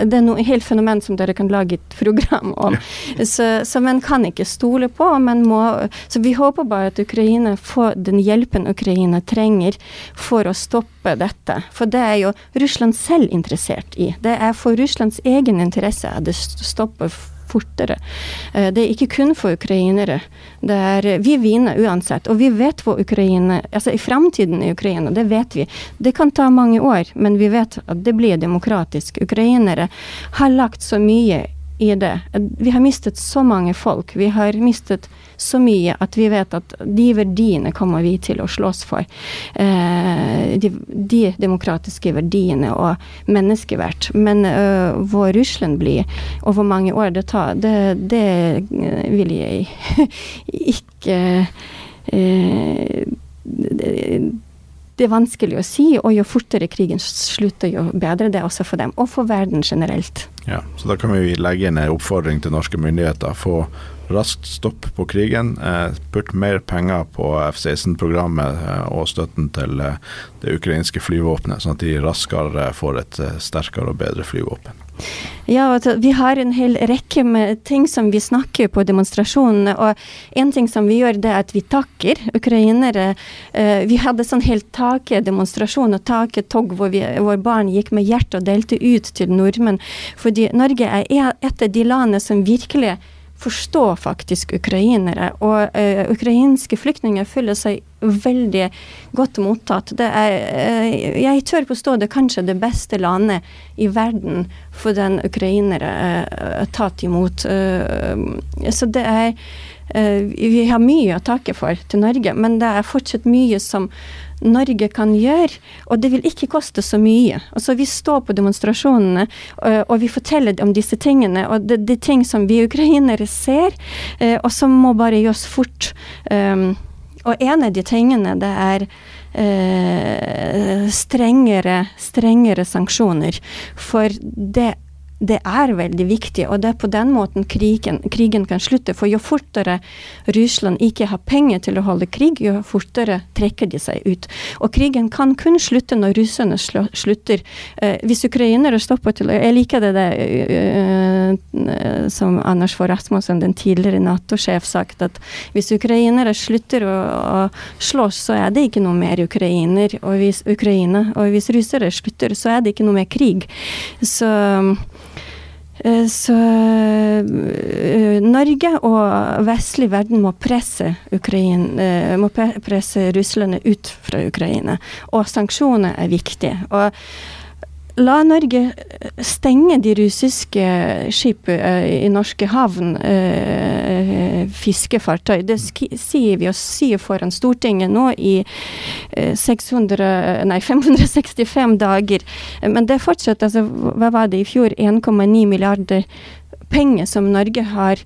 Speaker 5: det er noe helt fenomen som dere kan lage et program om. Ja. Så, så, man kan ikke stole på. Må, så vi håper bare at Ukraina får den hjelpen Ukraina trenger for å stoppe dette. For det er jo Russland selv interessert i. Det er for Russlands egen interesse at det stopper fortere. Eh, det er ikke kun for ukrainere. Er, vi vinner uansett. Og vi vet hvor Ukraina Altså i framtiden i Ukraina, det vet vi. Det kan ta mange år, men vi vet at det blir demokratisk. Ukrainere har lagt så mye i det. Vi har mistet så mange folk. Vi har mistet så mye at vi vet at de verdiene kommer vi til å slåss for. Eh, de, de, demokratiske verdiene og menneskeverd. Men uh, hvor Russland blir, og hvor mange år det tar, det, det eh, vil jeg ikke eh, det, det er vanskelig å si, og jo fortere krigen slutter, jo bedre det er også for dem, og for verden generelt.
Speaker 4: Ja, så Da kan vi legge inn en oppfordring til norske myndigheter. Få raskt stopp på krigen. Eh, putt mer penger på F-16-programmet eh, og støtten til eh, det ukrainske flyvåpenet, sånn at de raskere får et sterkere og bedre flyvåpen.
Speaker 5: Ja, altså, vi har en hel rekke med ting som vi snakker på demonstrasjonene. Og en ting som vi gjør, det er at vi takker ukrainere. Vi hadde sånn helt takedemonstrasjon og taketog hvor, vi, barn gikk med hjertet og delte ut til nordmenn. Fordi Norge er et av de landene som virkelig forstår faktisk ukrainere. Og uh, ukrainske flyktninger føler seg veldig godt mottatt. Er, uh, jeg tør påstå det kanskje det beste landet i verden for den ukrainere uh, tatt imot. så det er Vi har mye å takke for til Norge, men det er fortsatt mye som Norge kan gjøre, og det vil ikke koste så mye. Altså, vi står på demonstrasjonene, øh, og vi forteller om disse tingene, og det, det er ting som vi ukrainere ser, øh, og som må bare gjøres fort. Um, og en av de tingene, det er uh, strengere, strengere sanksjoner. For det det er veldig viktig, og det er på den måten krigen, krigen, kan slutte. For jo fortere Russland ikke har penger til å holde krig, jo fortere trekker de seg ut. Og krigen kan kun slutte når russerne slutter. Eh, hvis ukrainere stopper til Jeg liker det der uh, som Anders Fogh Rasmussen, den tidligere Nato-sjef, sagt at hvis ukrainere slutter å, å slåss, så er det ikke noe mer ukrainer, og hvis Ukraina. Og hvis russere slutter, så er det ikke noe mer krig. Så Eh, så eh, Norge og vestlig verden må presse, Ukraine, eh, må presse Russland ut fra Ukraina. Og sanksjoner er viktige. Og La Norge stenge de russiske skipene i norske havn, fiskefartøy. Det sier vi og sier foran Stortinget nå i 600, nei, 565 dager. Men det fortsetter, altså, hva var det i fjor? 1,9 milliarder penger som Norge har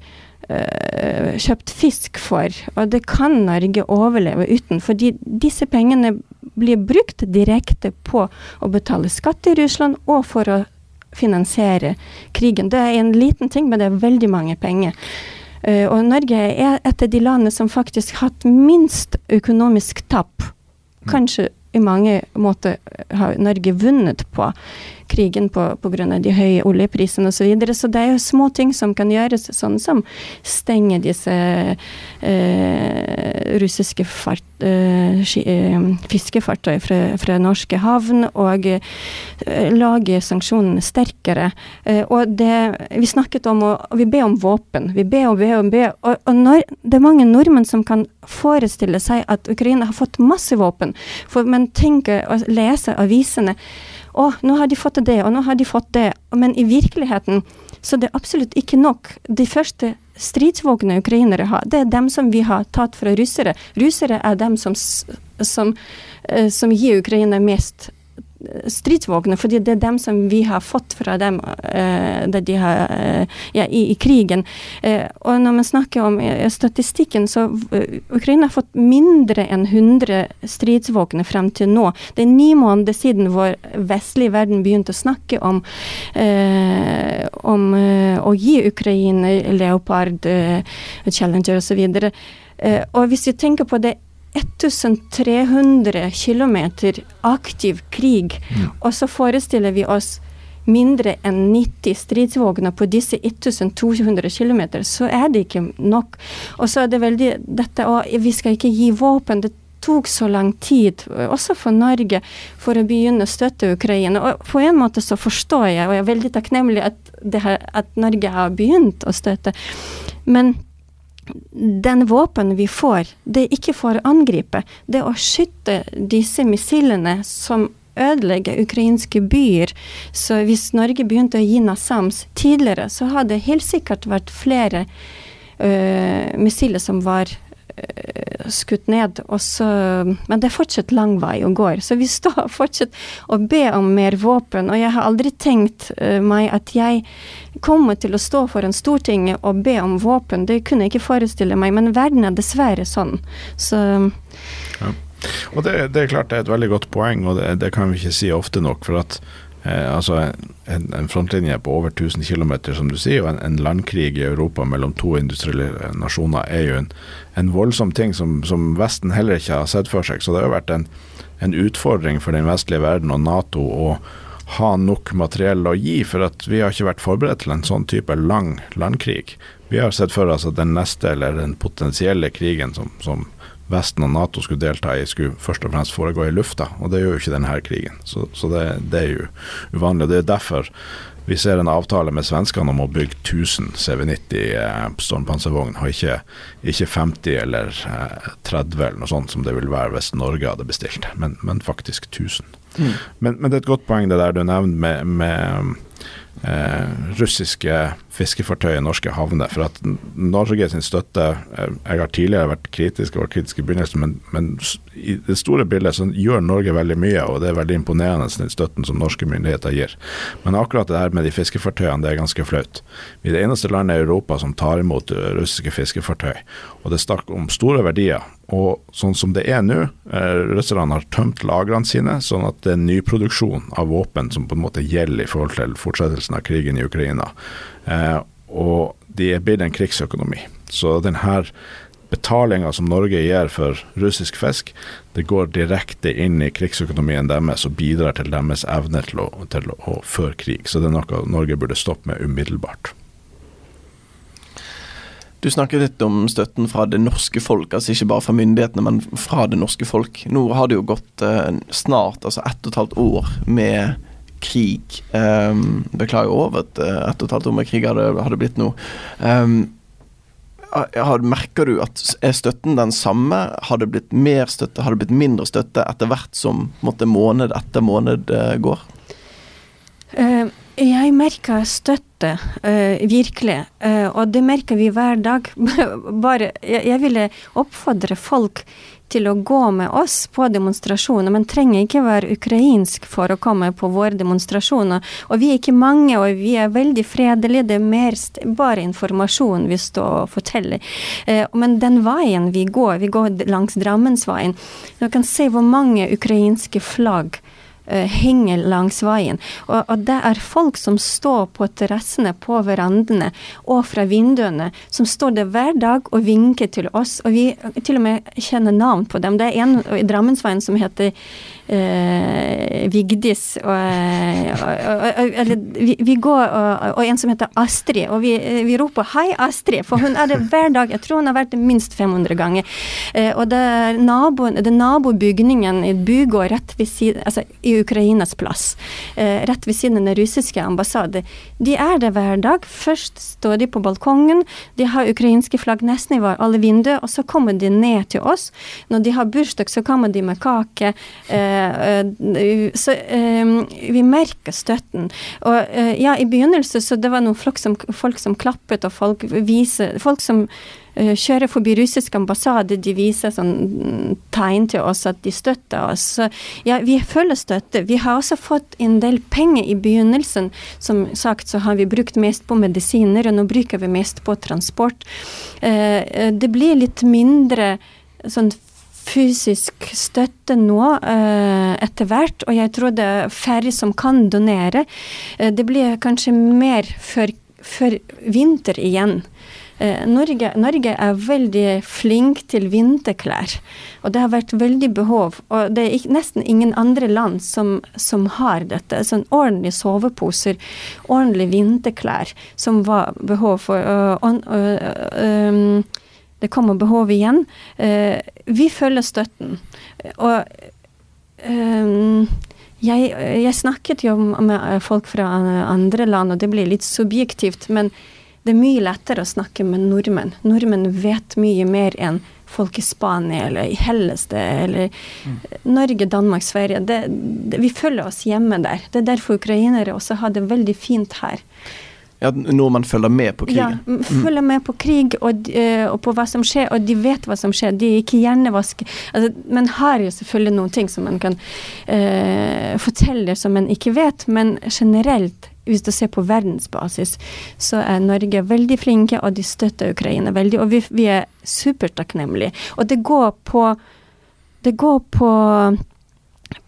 Speaker 5: uh, kjøpt fisk for, og det kan Norge overleve uten. Fordi disse pengene blir brukt direkte på å betale skatt i Russland og for å finansiere krigen. Det er en liten ting, men det er veldig mange penger. Uh, og Norge er et av de landene som faktisk har hatt minst økonomisk tap. Kanskje i mange måter har Norge vunnet på krigen pga. de høye oljeprisene osv. Så, videre. så det er jo små ting som kan gjøres, sånn som stenge disse eh, russiske fart, eh, eh, fiskefartøy fra, fra, norske havn, og eh, lage sanksjonene sterkere. Eh, og det vi snakket om, og vi ber om våpen. Vi ber og ber og ber. Og, og når, det er mange nordmenn som kan forestille seg at Ukraina har fått masse våpen, for man tenker å lese avisene å, nå har de fått det, og nå har de fått det. Men i virkeligheten så det er absolutt ikke nok. De første stridsvognene ukrainere har, det er dem som vi har tatt fra russere. Russere er dem som, som, eh, som gir Ukraina mest stridsvogner, fordi det er dem som vi har fått fra dem uh, de har, uh, ja, i, i, krigen. Uh, og når man snakker om statistikken, så Ukraina har fått mindre enn 100 stridsvogner frem til nå. Det er ni måneder siden vår vestlige verden begynte å snakke om, om å gi Ukraina Leopard, Challenger osv. Uh, og hvis vi tenker på det 1300 km aktiv krig, mm. og så forestiller vi oss mindre enn 90 stridsvogner på disse 1200 km, så er det ikke nok. Og så er det veldig dette òg Vi skal ikke gi våpen. Det tok så lang tid, også for Norge, for å begynne å støtte Ukraina. Og på en måte så forstår jeg, og jeg er veldig takknemlig at, her, at Norge har begynt å støtte. Men den våpen vi får, det er ikke for å angripe. Det er å skytte disse missilene som ødelegger ukrainske byer. Så hvis Norge begynte å gi NASAMS tidligere, så hadde det helt sikkert vært flere uh, missiler som var skutt ned. Så, men det er fortsatt lang vei å gå. Så vi står fortsatt og ber om mer våpen. Og jeg har aldri tenkt uh, meg at jeg kommer til å stå foran Stortinget og be om våpen, det kunne jeg ikke forestille meg. Men verden er dessverre sånn. Så
Speaker 4: ja. Og det, det, er klart det er et veldig godt poeng, og det, det kan vi ikke si ofte nok. For at eh, altså en, en, frontlinje på over 1000 km, som du sier, og en, en, landkrig i Europa mellom to industrielle nasjoner er jo en, en voldsom ting som, som, Vesten heller ikke har sett for seg. Så det har jo vært en, utfordring for den vestlige verden og Nato. å ha nok materiell å gi, for at vi har ikke vært forberedt til en sånn type lang landkrig. Vi har sett for oss at den neste, eller den potensielle krigen som, som Vesten og Nato skulle delta i, skulle først og fremst foregå i lufta, og det gjør jo ikke denne krigen. Så, så det, det, er jo uvanlig. og Det er derfor vi ser en avtale med svenskene om å bygge 1000 CV90 eh, stormpanservogn, og ikke, ikke, 50 eller eh, 30 eller noe sånt som det ville være hvis Norge hadde bestilt, men, men faktisk 1000. Mm. Men, men, det er et godt poeng det der du nevner med, med eh, russiske fiskefartøy i norske havner. For at Norge sin støtte eh, Jeg har tidligere vært kritisk og kritisk i begynnelsen, men, men, i det store bildet så gjør Norge veldig mye, og det er veldig imponerende den støtten som norske myndigheter gir. Men akkurat det her med de fiskefartøyene, det er ganske flaut. Vi er det eneste landet i Europa som tar imot russiske fiskefartøy, og det er snakk om store verdier. Og sånn som det er nå, eh, russerne har tømt lagrene sine, sånn at det er nyproduksjon av våpen som på en måte gjelder i forhold til fortsettelsen av krigen i Ukraina. Eh, og de er blitt en krigsøkonomi. Så denne betalinga som Norge gir for russisk fisk, det går direkte inn i krigsøkonomien deres og bidrar til deres evne til å, til å føre krig. Så det er noe Norge burde stoppe med umiddelbart.
Speaker 3: Du snakker litt om støtten fra det norske folk, altså ikke bare fra myndighetene, men fra det norske folk. Nå har det jo gått eh, snart altså ett og et halvt år med krig um, Beklager over at et og et halvt år med krig hadde, hadde blitt nå. Um, merker du at er støtten den samme? Har det blitt mer støtte, har det blitt mindre støtte etter hvert som måtte, måned etter måned uh, går?
Speaker 5: Uh, jeg merker støtte, virkelig. og det merker vi hver dag. Bare, jeg ville oppfordre folk til å gå med oss på demonstrasjoner, men trenger ikke være ukrainsk for å komme på våre demonstrasjoner. Og vi er ikke mange, og vi er veldig fredelige. Det er mer bare informasjon vi står og forteller. Eh, men den veien vi går, vi går langs Drammensveien, du kan se hvor mange ukrainske flagg henger langs veien. Og, og, det er folk som står på terrassene, på verandene og fra vinduene, som står der hver dag og vinker til oss. Og vi til og med kjenner navn på dem. Det er en i Drammensveien som heter eh, Vigdis og, og, Eller vi, vi går og, en som heter Astrid, og vi, vi, roper 'hei, Astrid', for hun er det hver dag. Jeg tror hun har vært det minst 500 ganger. Eh, og det er naboen, det er nabobygningen i Bugård rett ved siden altså i Ukrainas plass, eh, rett ved siden av den russiske ambassade, de er det hver dag. Først står de på balkongen, de har ukrainske flagg nesten i alle vinduer, og så kommer de ned til oss. Når de har bursdag, så kommer de med kake. Eh, Eh, så eh, vi merker støtten. Og eh, ja, i begynnelsen så det var noen folk som, folk som klappet, og folk viser Folk som kjører forbi russisk ambassade, de viser sånn mm, tegn til oss at de støtter oss. Så ja, vi føler støtte. Vi har også fått en del penger i begynnelsen. Som sagt så har vi brukt mest på medisiner, og nå bruker vi mest på transport. Det blir litt mindre sånn fysisk støtte nå eh, etter hvert, og jeg tror det er færre som kan donere. Eh, det blir kanskje mer før, før vinter igjen. Eh, Norge, Norge, er veldig flink til vinterklær, og det har vært veldig behov. Og det er ikke, nesten ingen andre land som, som har dette. Sånn ordentlige soveposer, ordentlige vinterklær som var behov for. Uh, uh, um, det kommer behov igjen. Eh, vi følger støtten. Og eh, jeg, jeg, snakket jo med folk fra andre land, og det blir litt subjektivt, men det er mye lettere å snakke med nordmenn. Nordmenn vet mye mer enn folk i Spania eller i Helleste eller mm. Norge, Danmark, Sverige. Det, det, vi følger oss hjemme der. Det er derfor ukrainere også har det veldig fint her.
Speaker 3: Ja, Nordmenn følger med på krigen?
Speaker 5: Ja, mm. følger med på krig og, eh, og, på hva som skjer, og de vet hva som skjer. De er ikke hjernevask. Altså, men har jo selvfølgelig noen ting som man kan uh, fortelle som man ikke vet, men generelt hvis du ser på verdensbasis, så er Norge veldig flinke, og de støtter Ukraina veldig. Og vi, vi er supertakknemlige. Og det går på Det går på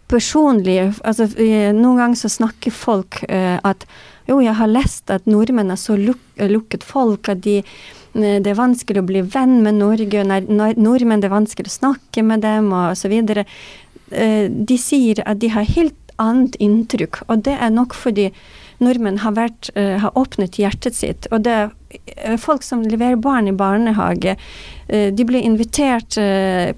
Speaker 5: personlig altså Noen ganger så snakker folk uh, at jo, jeg har lest at nordmenn er så luk lukket folk at de eh, det er vanskelig å bli venn med Norge, nordmenn det er vanskelig å snakke med dem og osv. videre. de sier at de har helt annet inntrykk, og det er nok fordi nordmenn har, vært, uh, har åpnet hjertet sitt. Og det er uh, folk som leverer barn i barnehage. Uh, de blir invitert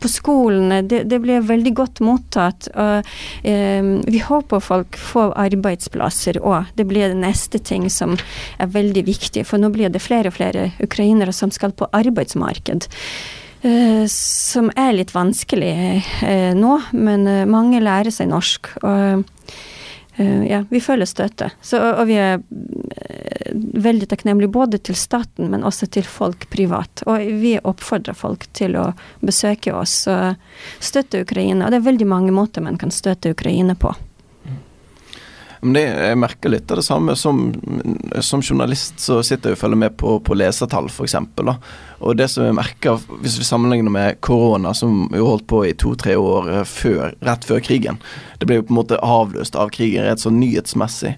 Speaker 5: på skolene. Det, det, blir veldig godt mottatt. Og vi håper folk får arbeidsplasser òg. Det blir det neste ting som er veldig viktig. For nå blir det flere og flere ukrainere som skal på arbeidsmarked. Som er litt vanskelig nå, men mange lærer seg norsk. Og ja, vi føler støtte. Så, og vi er uh, veldig takknemlige både til staten, men også til folk privat. Og vi oppfordrer folk til å besøke oss og støtte Ukraina. Og det er veldig mange måter man kan støtte Ukraina på.
Speaker 3: Men det, jeg merker litt av det samme. Som, som journalist så sitter jeg og følger med på, på lesertall, f.eks. Og det som jeg merker, hvis vi sammenligner med korona, som jo holdt på i to-tre år eh, før, rett før krigen Det ble jo på en måte avløst av krigen rett sånn nyhetsmessig.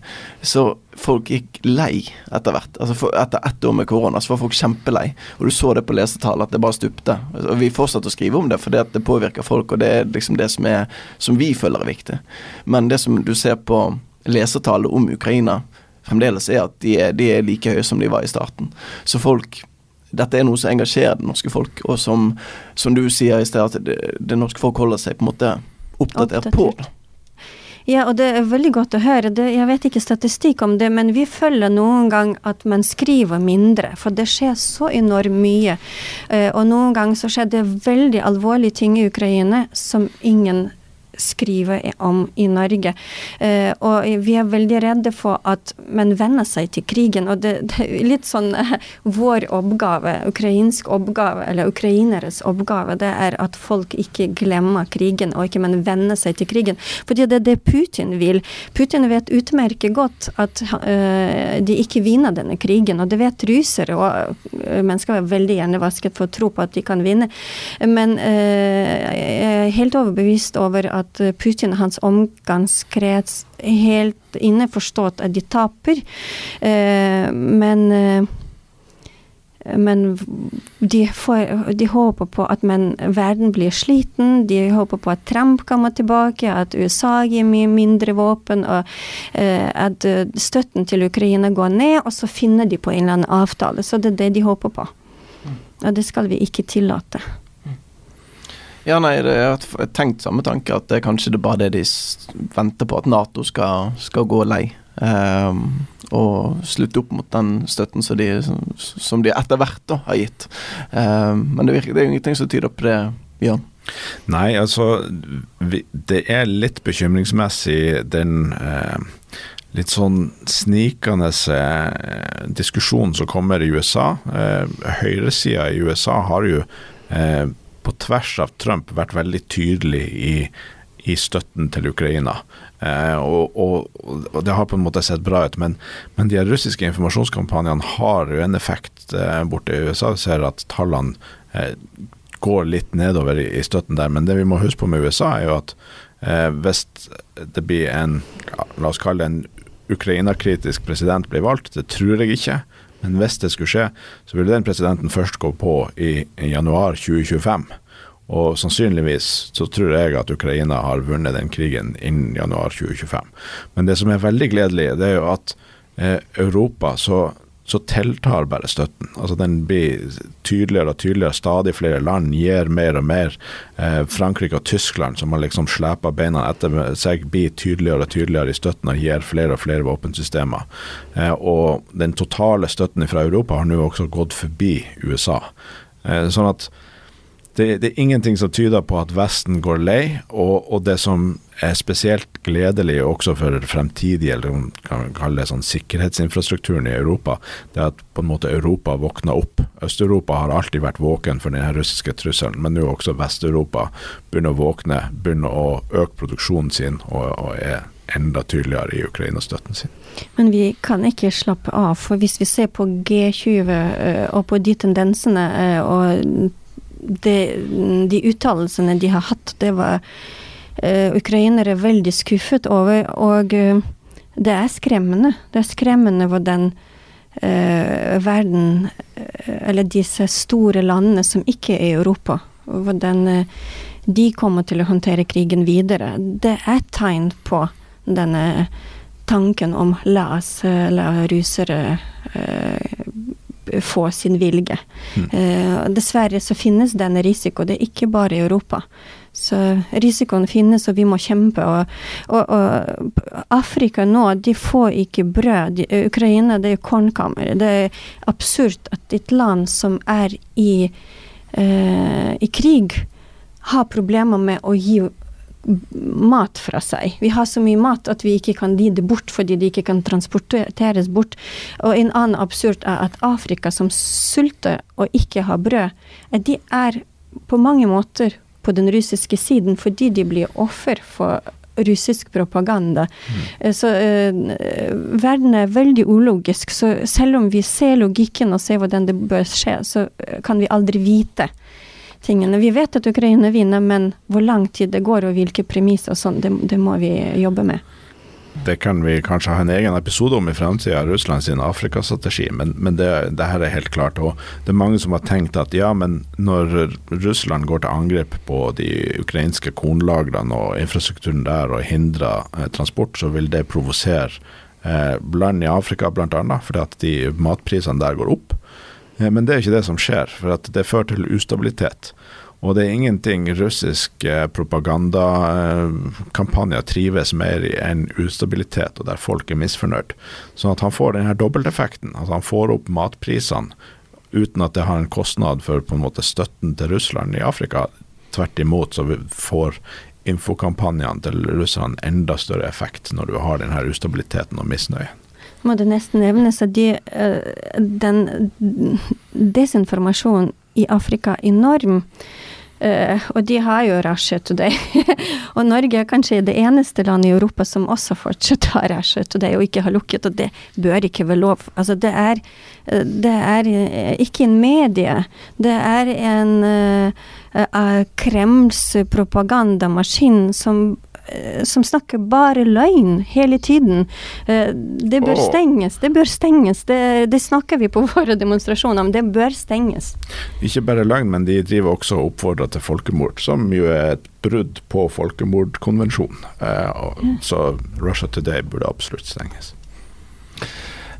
Speaker 3: Så folk gikk lei etter hvert. Altså for, etter ett år med korona så var folk kjempelei. Og du så det på lesetallet, at det bare stupte. Og vi fortsatte å skrive om det for det påvirker folk, og det er liksom det som, er, som vi føler er viktig. Men det som du ser på lesertallet om Ukraina fremdeles er at de er, de er, like høye som de var i starten. Så folk Dette er noe som engasjerer det norske folk, og som, som du sier i sted, at det, det, norske folk holder seg på en måte oppdatert, oppdatert. på.
Speaker 5: Ja, og det er veldig godt å høre. Det, jeg vet ikke statistikk om det, men vi føler noen gang at man skriver mindre. For det skjer så enormt mye. Uh, og noen ganger så skjer det veldig alvorlige ting i Ukraina som ingen skrive om i Norge. Eh, og vi er veldig redde for at man venner seg til krigen. Og det, det er litt sånn eh, vår oppgave, ukrainsk oppgave, eller ukraineres oppgave, det er at folk ikke glemmer krigen, og ikke man venner seg til krigen. Fordi det er det Putin vil. Putin vet utmerket godt at eh, de ikke vinner denne krigen, og det vet russere. Og mennesker er veldig hjernevasket for å tro på at de kan vinne. Men jeg er helt overbevist over at at eh, Putin og hans omgangskrets helt innforstått at de taper. Eh, men eh, men de, får, de, håper på at men, verden blir sliten, de håper på at Trump kommer tilbake, at USA gir mye mindre våpen, og eh, at støtten til Ukraina går ned, og så finner de på en eller annen avtale. Så det er det de håper på. Og det skal vi ikke tillate.
Speaker 3: Ja, nei, det, jeg har tenkt samme tanke, at det er kanskje det bare det de venter på, at Nato skal, skal gå lei. Um, og slutte opp mot den støtten som de, som de etter hvert da, har gitt. Um, men det, virker, det er ingenting som tyder på det, Bjørn.
Speaker 4: Nei, altså Det er litt bekymringsmessig den eh, litt sånn snikende eh, diskusjonen som kommer i USA. Eh, Høyresida i USA har jo eh, på tvers av Trump vært veldig tydelig i, i støtten til Ukraina. Eh, og, og, og, det har på en måte sett bra ut, men, men de russiske informasjonskampanjene har jo en effekt eh, borte i USA. Vi ser at tallene eh, går litt nedover i, i, støtten der. Men det vi må huske på med USA, er jo at eh, hvis det blir en, la oss kalle det en Ukraina-kritisk president blir valgt, det tror jeg ikke. Men hvis det skulle skje, så ville den presidenten først gå på i, januar 2025. Og sannsynligvis så tror jeg at Ukraina har vunnet den krigen innen januar 2025. Men det som er veldig gledelig, det er jo at eh, Europa så så tiltar bare støtten. Altså Den blir tydeligere og tydeligere. Stadig flere land gir mer og mer. Eh, Frankrike og Tyskland, som har liksom slepa beina etter seg, blir tydeligere og tydeligere i støtten og gir flere og flere våpensystemer. Eh, og den totale støtten fra Europa har nå også gått forbi USA. Eh, sånn at det, det, er ingenting som tyder på at Vesten går lei, og, og, det som er spesielt gledelig også for fremtidig, eller man kan kalle det sånn sikkerhetsinfrastrukturen i Europa, det er at på en måte Europa våkner opp. Øst-Europa har alltid vært våken for den russiske trusselen, men nå også Vest-Europa begynner å våkne, begynner å øke produksjonen sin og, og er enda tydeligere i Ukraina-støtten sin.
Speaker 5: Men vi kan ikke slappe av, for hvis vi ser på G20 eh, og på de tendensene eh, og det, de uttalelsene de har hatt, det var uh, ukrainere veldig skuffet over. Og uh, det er skremmende. Det er skremmende hvordan uh, verden, eller disse store landene som ikke er i Europa, hvordan de kommer til å håndtere krigen videre. Det er tegn på denne tanken om la oss la russere få sin vilje. Mm. Eh, dessverre så finnes denne risiko, det er ikke bare i Europa. Så risikoen finnes, og vi må kjempe. Og, og, og Afrika nå, de får ikke brød. De, Ukraina, det er kornkammer. Det er absurd at et land som er i, eh, i krig, har problemer med å gi mat fra seg. Vi har så mye mat at vi ikke kan gi det bort fordi det ikke kan transporteres bort. Og en annen absurd er at Afrika, som sulter og ikke har brød, de er på mange måter på den russiske siden fordi de blir offer for russisk propaganda. Mm. Så uh, verden er veldig ulogisk. Så selv om vi ser logikken og ser hvordan det bør skje, så kan vi aldri vite tingene. Vi vet at Ukraina vinner, men hvor lang tid det går og hvilke premisser og sånn, det, det, må vi jobbe med.
Speaker 4: Det kan vi kanskje ha en egen episode om i fremtida, Russland sin Afrikastrategi, men, men det, det, her er helt klart. Og det er mange som har tenkt at ja, men når Russland går til angrep på de ukrainske kornlagrene og infrastrukturen der og hindrer eh, transport, så vil det provosere eh, land i Afrika bl.a. fordi at de matprisene der går opp. Eh, men det er ikke det som skjer, for det fører til ustabilitet. Og det er ingenting russiske propagandakampanjer trives mer i enn ustabilitet, og der folk er misfornøyd. Sånn at han får denne dobbelteffekten. At han får opp matprisene uten at det har en kostnad for på en måte støtten til Russland i Afrika. Tvert imot så får infokampanjene til russerne enda større effekt når du har denne ustabiliteten og misnøyen.
Speaker 5: Må det nesten nevnes at de, eh, den desinformasjonen i Afrika er enorm. Uh, og de har jo Russia Today. og Norge er kanskje det eneste landet i Europa som også fortsatt har Russia Today og ikke har lukket, og det bør ikke være lov. Altså, det er, det er eh, ikke en medie. Det er en uh, Kremls propagandamaskin som som snakker bare løgn hele tiden. Eh, det bør stenges. Det bør stenges. Det, det snakker vi på våre demonstrasjoner om. Det bør stenges.
Speaker 4: Ikke bare løgn, men de driver også og oppfordrer til folkemord, som jo er et brudd på folkemordkonvensjonen. Eh, så Russia Today burde absolutt stenges.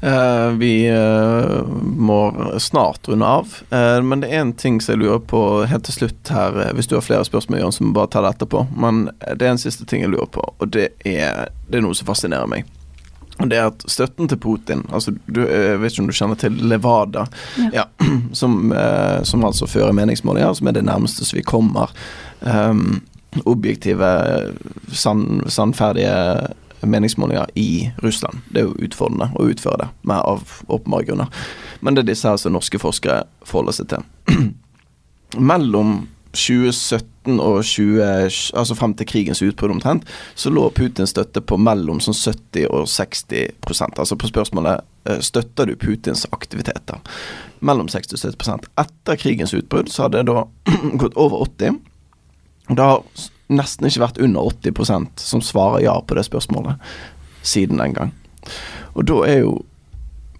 Speaker 3: Uh, vi uh, må snart runde av, uh, men det er en ting som jeg lurer på helt til slutt her. Hvis du har flere spørsmål, Jørn, så må vi bare ta det etterpå. Men det er en siste ting jeg lurer på, og det er, det er noe som fascinerer meg. Og det er at støtten til Putin altså du, Jeg vet ikke om du kjenner til Levada, ja. Ja, som, som, altså fører meningsmålinger, som er det nærmeste som vi kommer um, objektive, sann, sannferdige meningsmålinger i Russland. Det er jo utfordrende å utføre det, med av åpenbare grunner. Men det er disse her som norske forskere forholder seg til. Mellom 2017 og 20, altså frem til krigens utbrudd omtrent, så lå Putins støtte på mellom sånn 70 og 60% Altså på spørsmålet eh, støtter du Putins aktiviteter. Mellom 60 og 70 Etter krigens utbrudd så hadde det da gått over 80 det har nesten ikke vært under 80% som svarer ja på det spørsmålet siden den gang. Og da er jo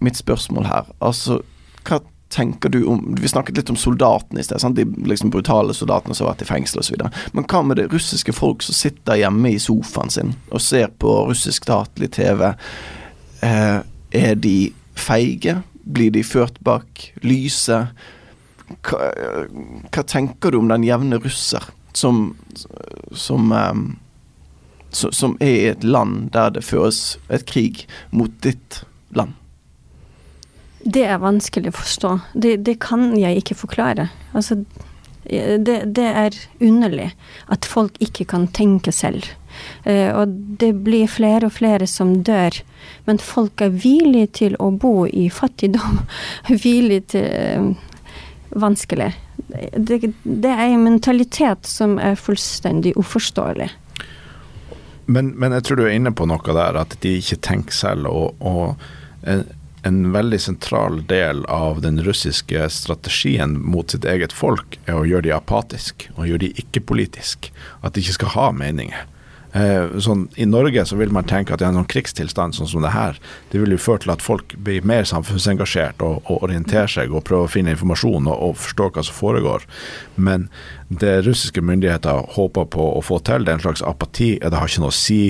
Speaker 3: mitt spørsmål her Altså, hva tenker du om Vi snakket litt om soldatene i sted. Sant? De liksom brutale soldatene som har vært i fengsel osv. Men hva med det russiske folk som sitter hjemme i sofaen sin og ser på russisk statlig TV? Eh, er de feige? Blir de ført bak lyset? Hva, hva tenker du om den jevne russer? Som, som, um, som er i et land der det føres et krig mot ditt land?
Speaker 5: Det er vanskelig å forstå. Det, det kan jeg ikke forklare. Altså, det, det, er underlig at folk ikke kan tenke selv. Uh, og det blir flere og flere som dør. Men folk er villige til å bo i fattigdom. villige til uh, vanskelig det, det er en mentalitet som er fullstendig uforståelig.
Speaker 4: Men, men, jeg tror du er inne på noe der, at de ikke tenker selv. Og, og en, en, veldig sentral del av den russiske strategien mot sitt eget folk er å gjøre de apatiske, og gjøre de ikke-politiske. At de ikke skal ha meninger. Eh, sånn, I Norge så vil man tenke at i en sånn krigstilstand sånn som det her, det vil jo føre til at folk blir mer samfunnsengasjert og, og orienterer seg og prøver å finne informasjon og, og forstå hva som foregår. Men det russiske myndigheter håper på å få til, det er en slags apati. Det har ikke noe å si.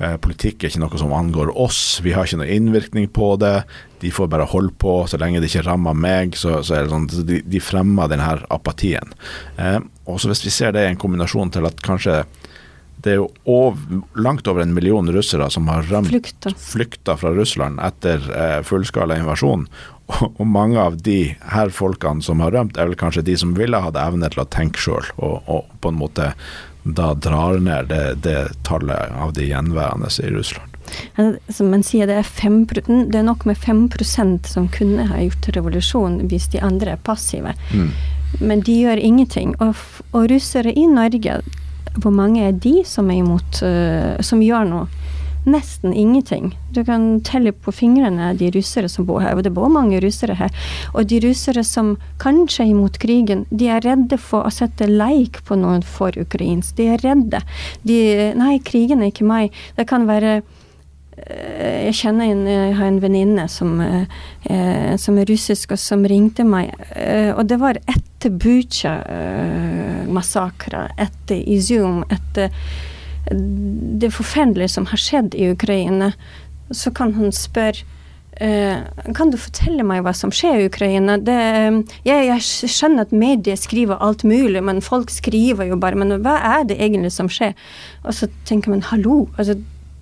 Speaker 4: Eh, politikk er ikke noe som angår oss. Vi har ikke noe innvirkning på det. De får bare holde på. Så lenge det ikke rammer meg, så, så er det sånn de, de fremmer denne apatien. Eh, og så hvis vi ser det i en kombinasjon til at kanskje det er jo over, langt over en million russere som har rømt, flykta, flykta fra Russland etter eh, fullskala invasjon. Og, mange av de her folkene som har rømt, er vel kanskje de som ville hatt evne til å tenke sjøl, og, og, på en måte da drar ned det, det tallet av de gjenværende i Russland.
Speaker 5: Som man sier, det er, 5, det er nok med 5% som kunne ha gjort revolusjon hvis de andre er passive. Mm. Men de gjør ingenting. Og, og russere i Norge hvor mange er de som er imot, uh, som gjør noe? Nesten ingenting. Du kan telle på fingrene de russere som bor her, og det bor mange russere her. Og de russere som kanskje er imot krigen, de er redde for å sette leik på noen for ukrainsk. De er redde. De Nei, krigen er ikke meg. Det kan være Eh, jeg kjenner en, jeg har en venninne som, eh, som, er russisk, og som ringte meg. Eh, og det var etter Butsja-massakren, eh, etter Izium, etter det forferdelige som har skjedd i Ukraina. Så kan hun spørre Eh, kan du fortelle meg hva som skjer i Ukraina? Det, jeg, jeg, skjønner at medier skriver alt mulig, men folk skriver jo bare Men hva er det egentlig som skjer? Og så tenker man hallo, altså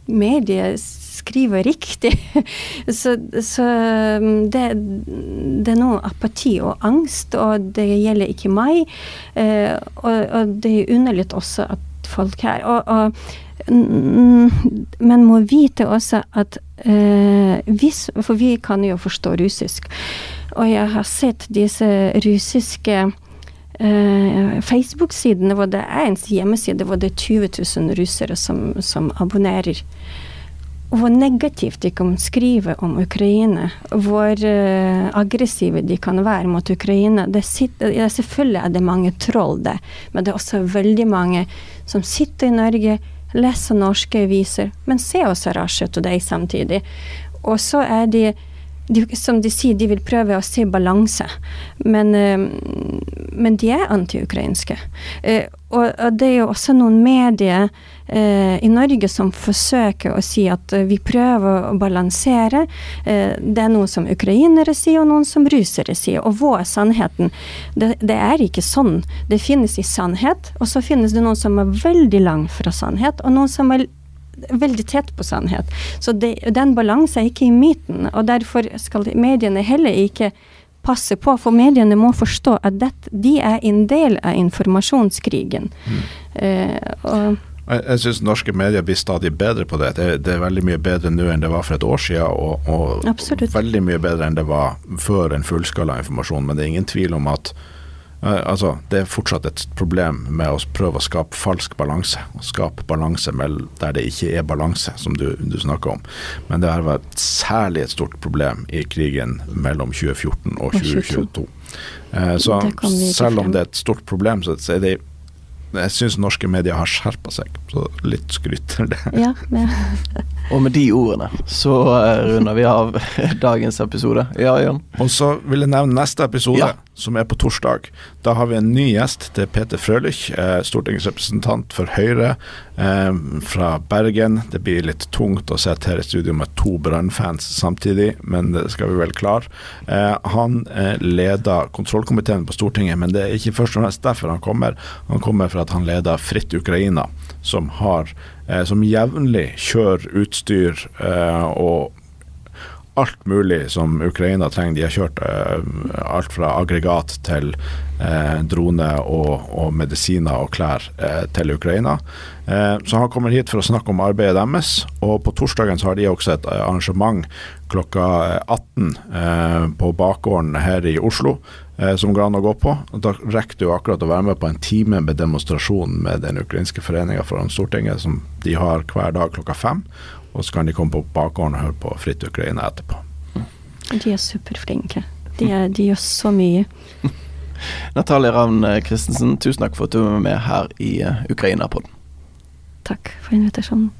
Speaker 5: medier skriver riktig. så, så det, det, er noe apati og angst, og det gjelder ikke meg. Eh, og, og, det er underlig også at folk her og, og man må vite også at eh, hvis For vi kan jo forstå russisk. Og jeg har sett disse russiske Facebook-sidene hvor det er en hjemmeside hvor det er 20 000 russere som, som abonnerer. Hvor negativt de kan skrive om Ukraina, hvor uh, aggressive de kan være mot Ukraina. Sitter, ja, selvfølgelig er det mange troll der, men det er også veldig mange som sitter i Norge, leser norske aviser, men ser også Russia Today samtidig. Og så er de, de, som de sier, de vil prøve å se balanse, men, uh, men de er anti-ukrainske. Uh, og, og, det er jo også noen medier uh, i Norge som forsøker å si at vi prøver å balansere. det er noen som ukrainere sier, og noen som russere sier. Og hva er sannheten? Det, det, er ikke sånn. Det finnes i sannhet, og så finnes det noen som er veldig langt fra sannhet, og noen som er veldig tett på sannhet. Så det, den balansen er ikke i myten, og derfor skal mediene heller ikke passe på, for mediene må forstå at det, de er en del av informasjonskrigen. Mm.
Speaker 4: Eh, og jeg, jeg syns norske medier blir stadig bedre på det. det. det. er veldig mye bedre nå enn det var for et år siden, og, og veldig mye bedre enn det var før en fullskala informasjon. Men det er ingen tvil om at Altså, det er fortsatt et problem med å prøve å skape falsk balanse. Skape balanse der det ikke er balanse, som du, du snakker om. Men det har vært særlig et stort problem i krigen mellom 2014 og 2022. Eh, så selv om det er et stort problem, så er det jeg syns norske medier har skjerpa seg, så litt skryt til det.
Speaker 5: Ja, ja.
Speaker 3: og med de ordene så eh, runder vi av dagens episode. Ja, Jan?
Speaker 4: Og så vil jeg nevne neste episode, ja. som er på torsdag. Da har vi en ny gjest. Det er Peter Frølich, eh, stortingsrepresentant for Høyre eh, fra Bergen. Det blir litt tungt å sitte her i studio med to Brann-fans samtidig, men det skal vi vel klare. Eh, han leder kontrollkomiteen på Stortinget, men det er ikke først og fremst derfor han kommer. Han kommer for at han leder Fritt Ukraina, som, har, eh, som jevnlig kjører utstyr eh, og alt mulig som Ukraina trenger. De har kjørt eh, alt fra aggregat til eh, drone og, og, medisiner og klær eh, til Ukraina. Eh, så han kommer hit for å snakke om arbeidet deres. Og på torsdagen så har de også et arrangement klokka 18 på bakgården her i Oslo eh, som går an å gå på. Og da rekker du akkurat å være med på en time med demonstrasjon med den ukrainske foreninga foran Stortinget, som de har hver dag klokka fem. Og så kan de komme på bakgården og høre på Fritt Ukraina etterpå.
Speaker 5: De er superflinke. De, er, de gjør så mye.
Speaker 3: Natalie Ravn Christensen, tusen takk for at du var med her i uh, Ukraina-podden.
Speaker 5: Takk for invitasjonen.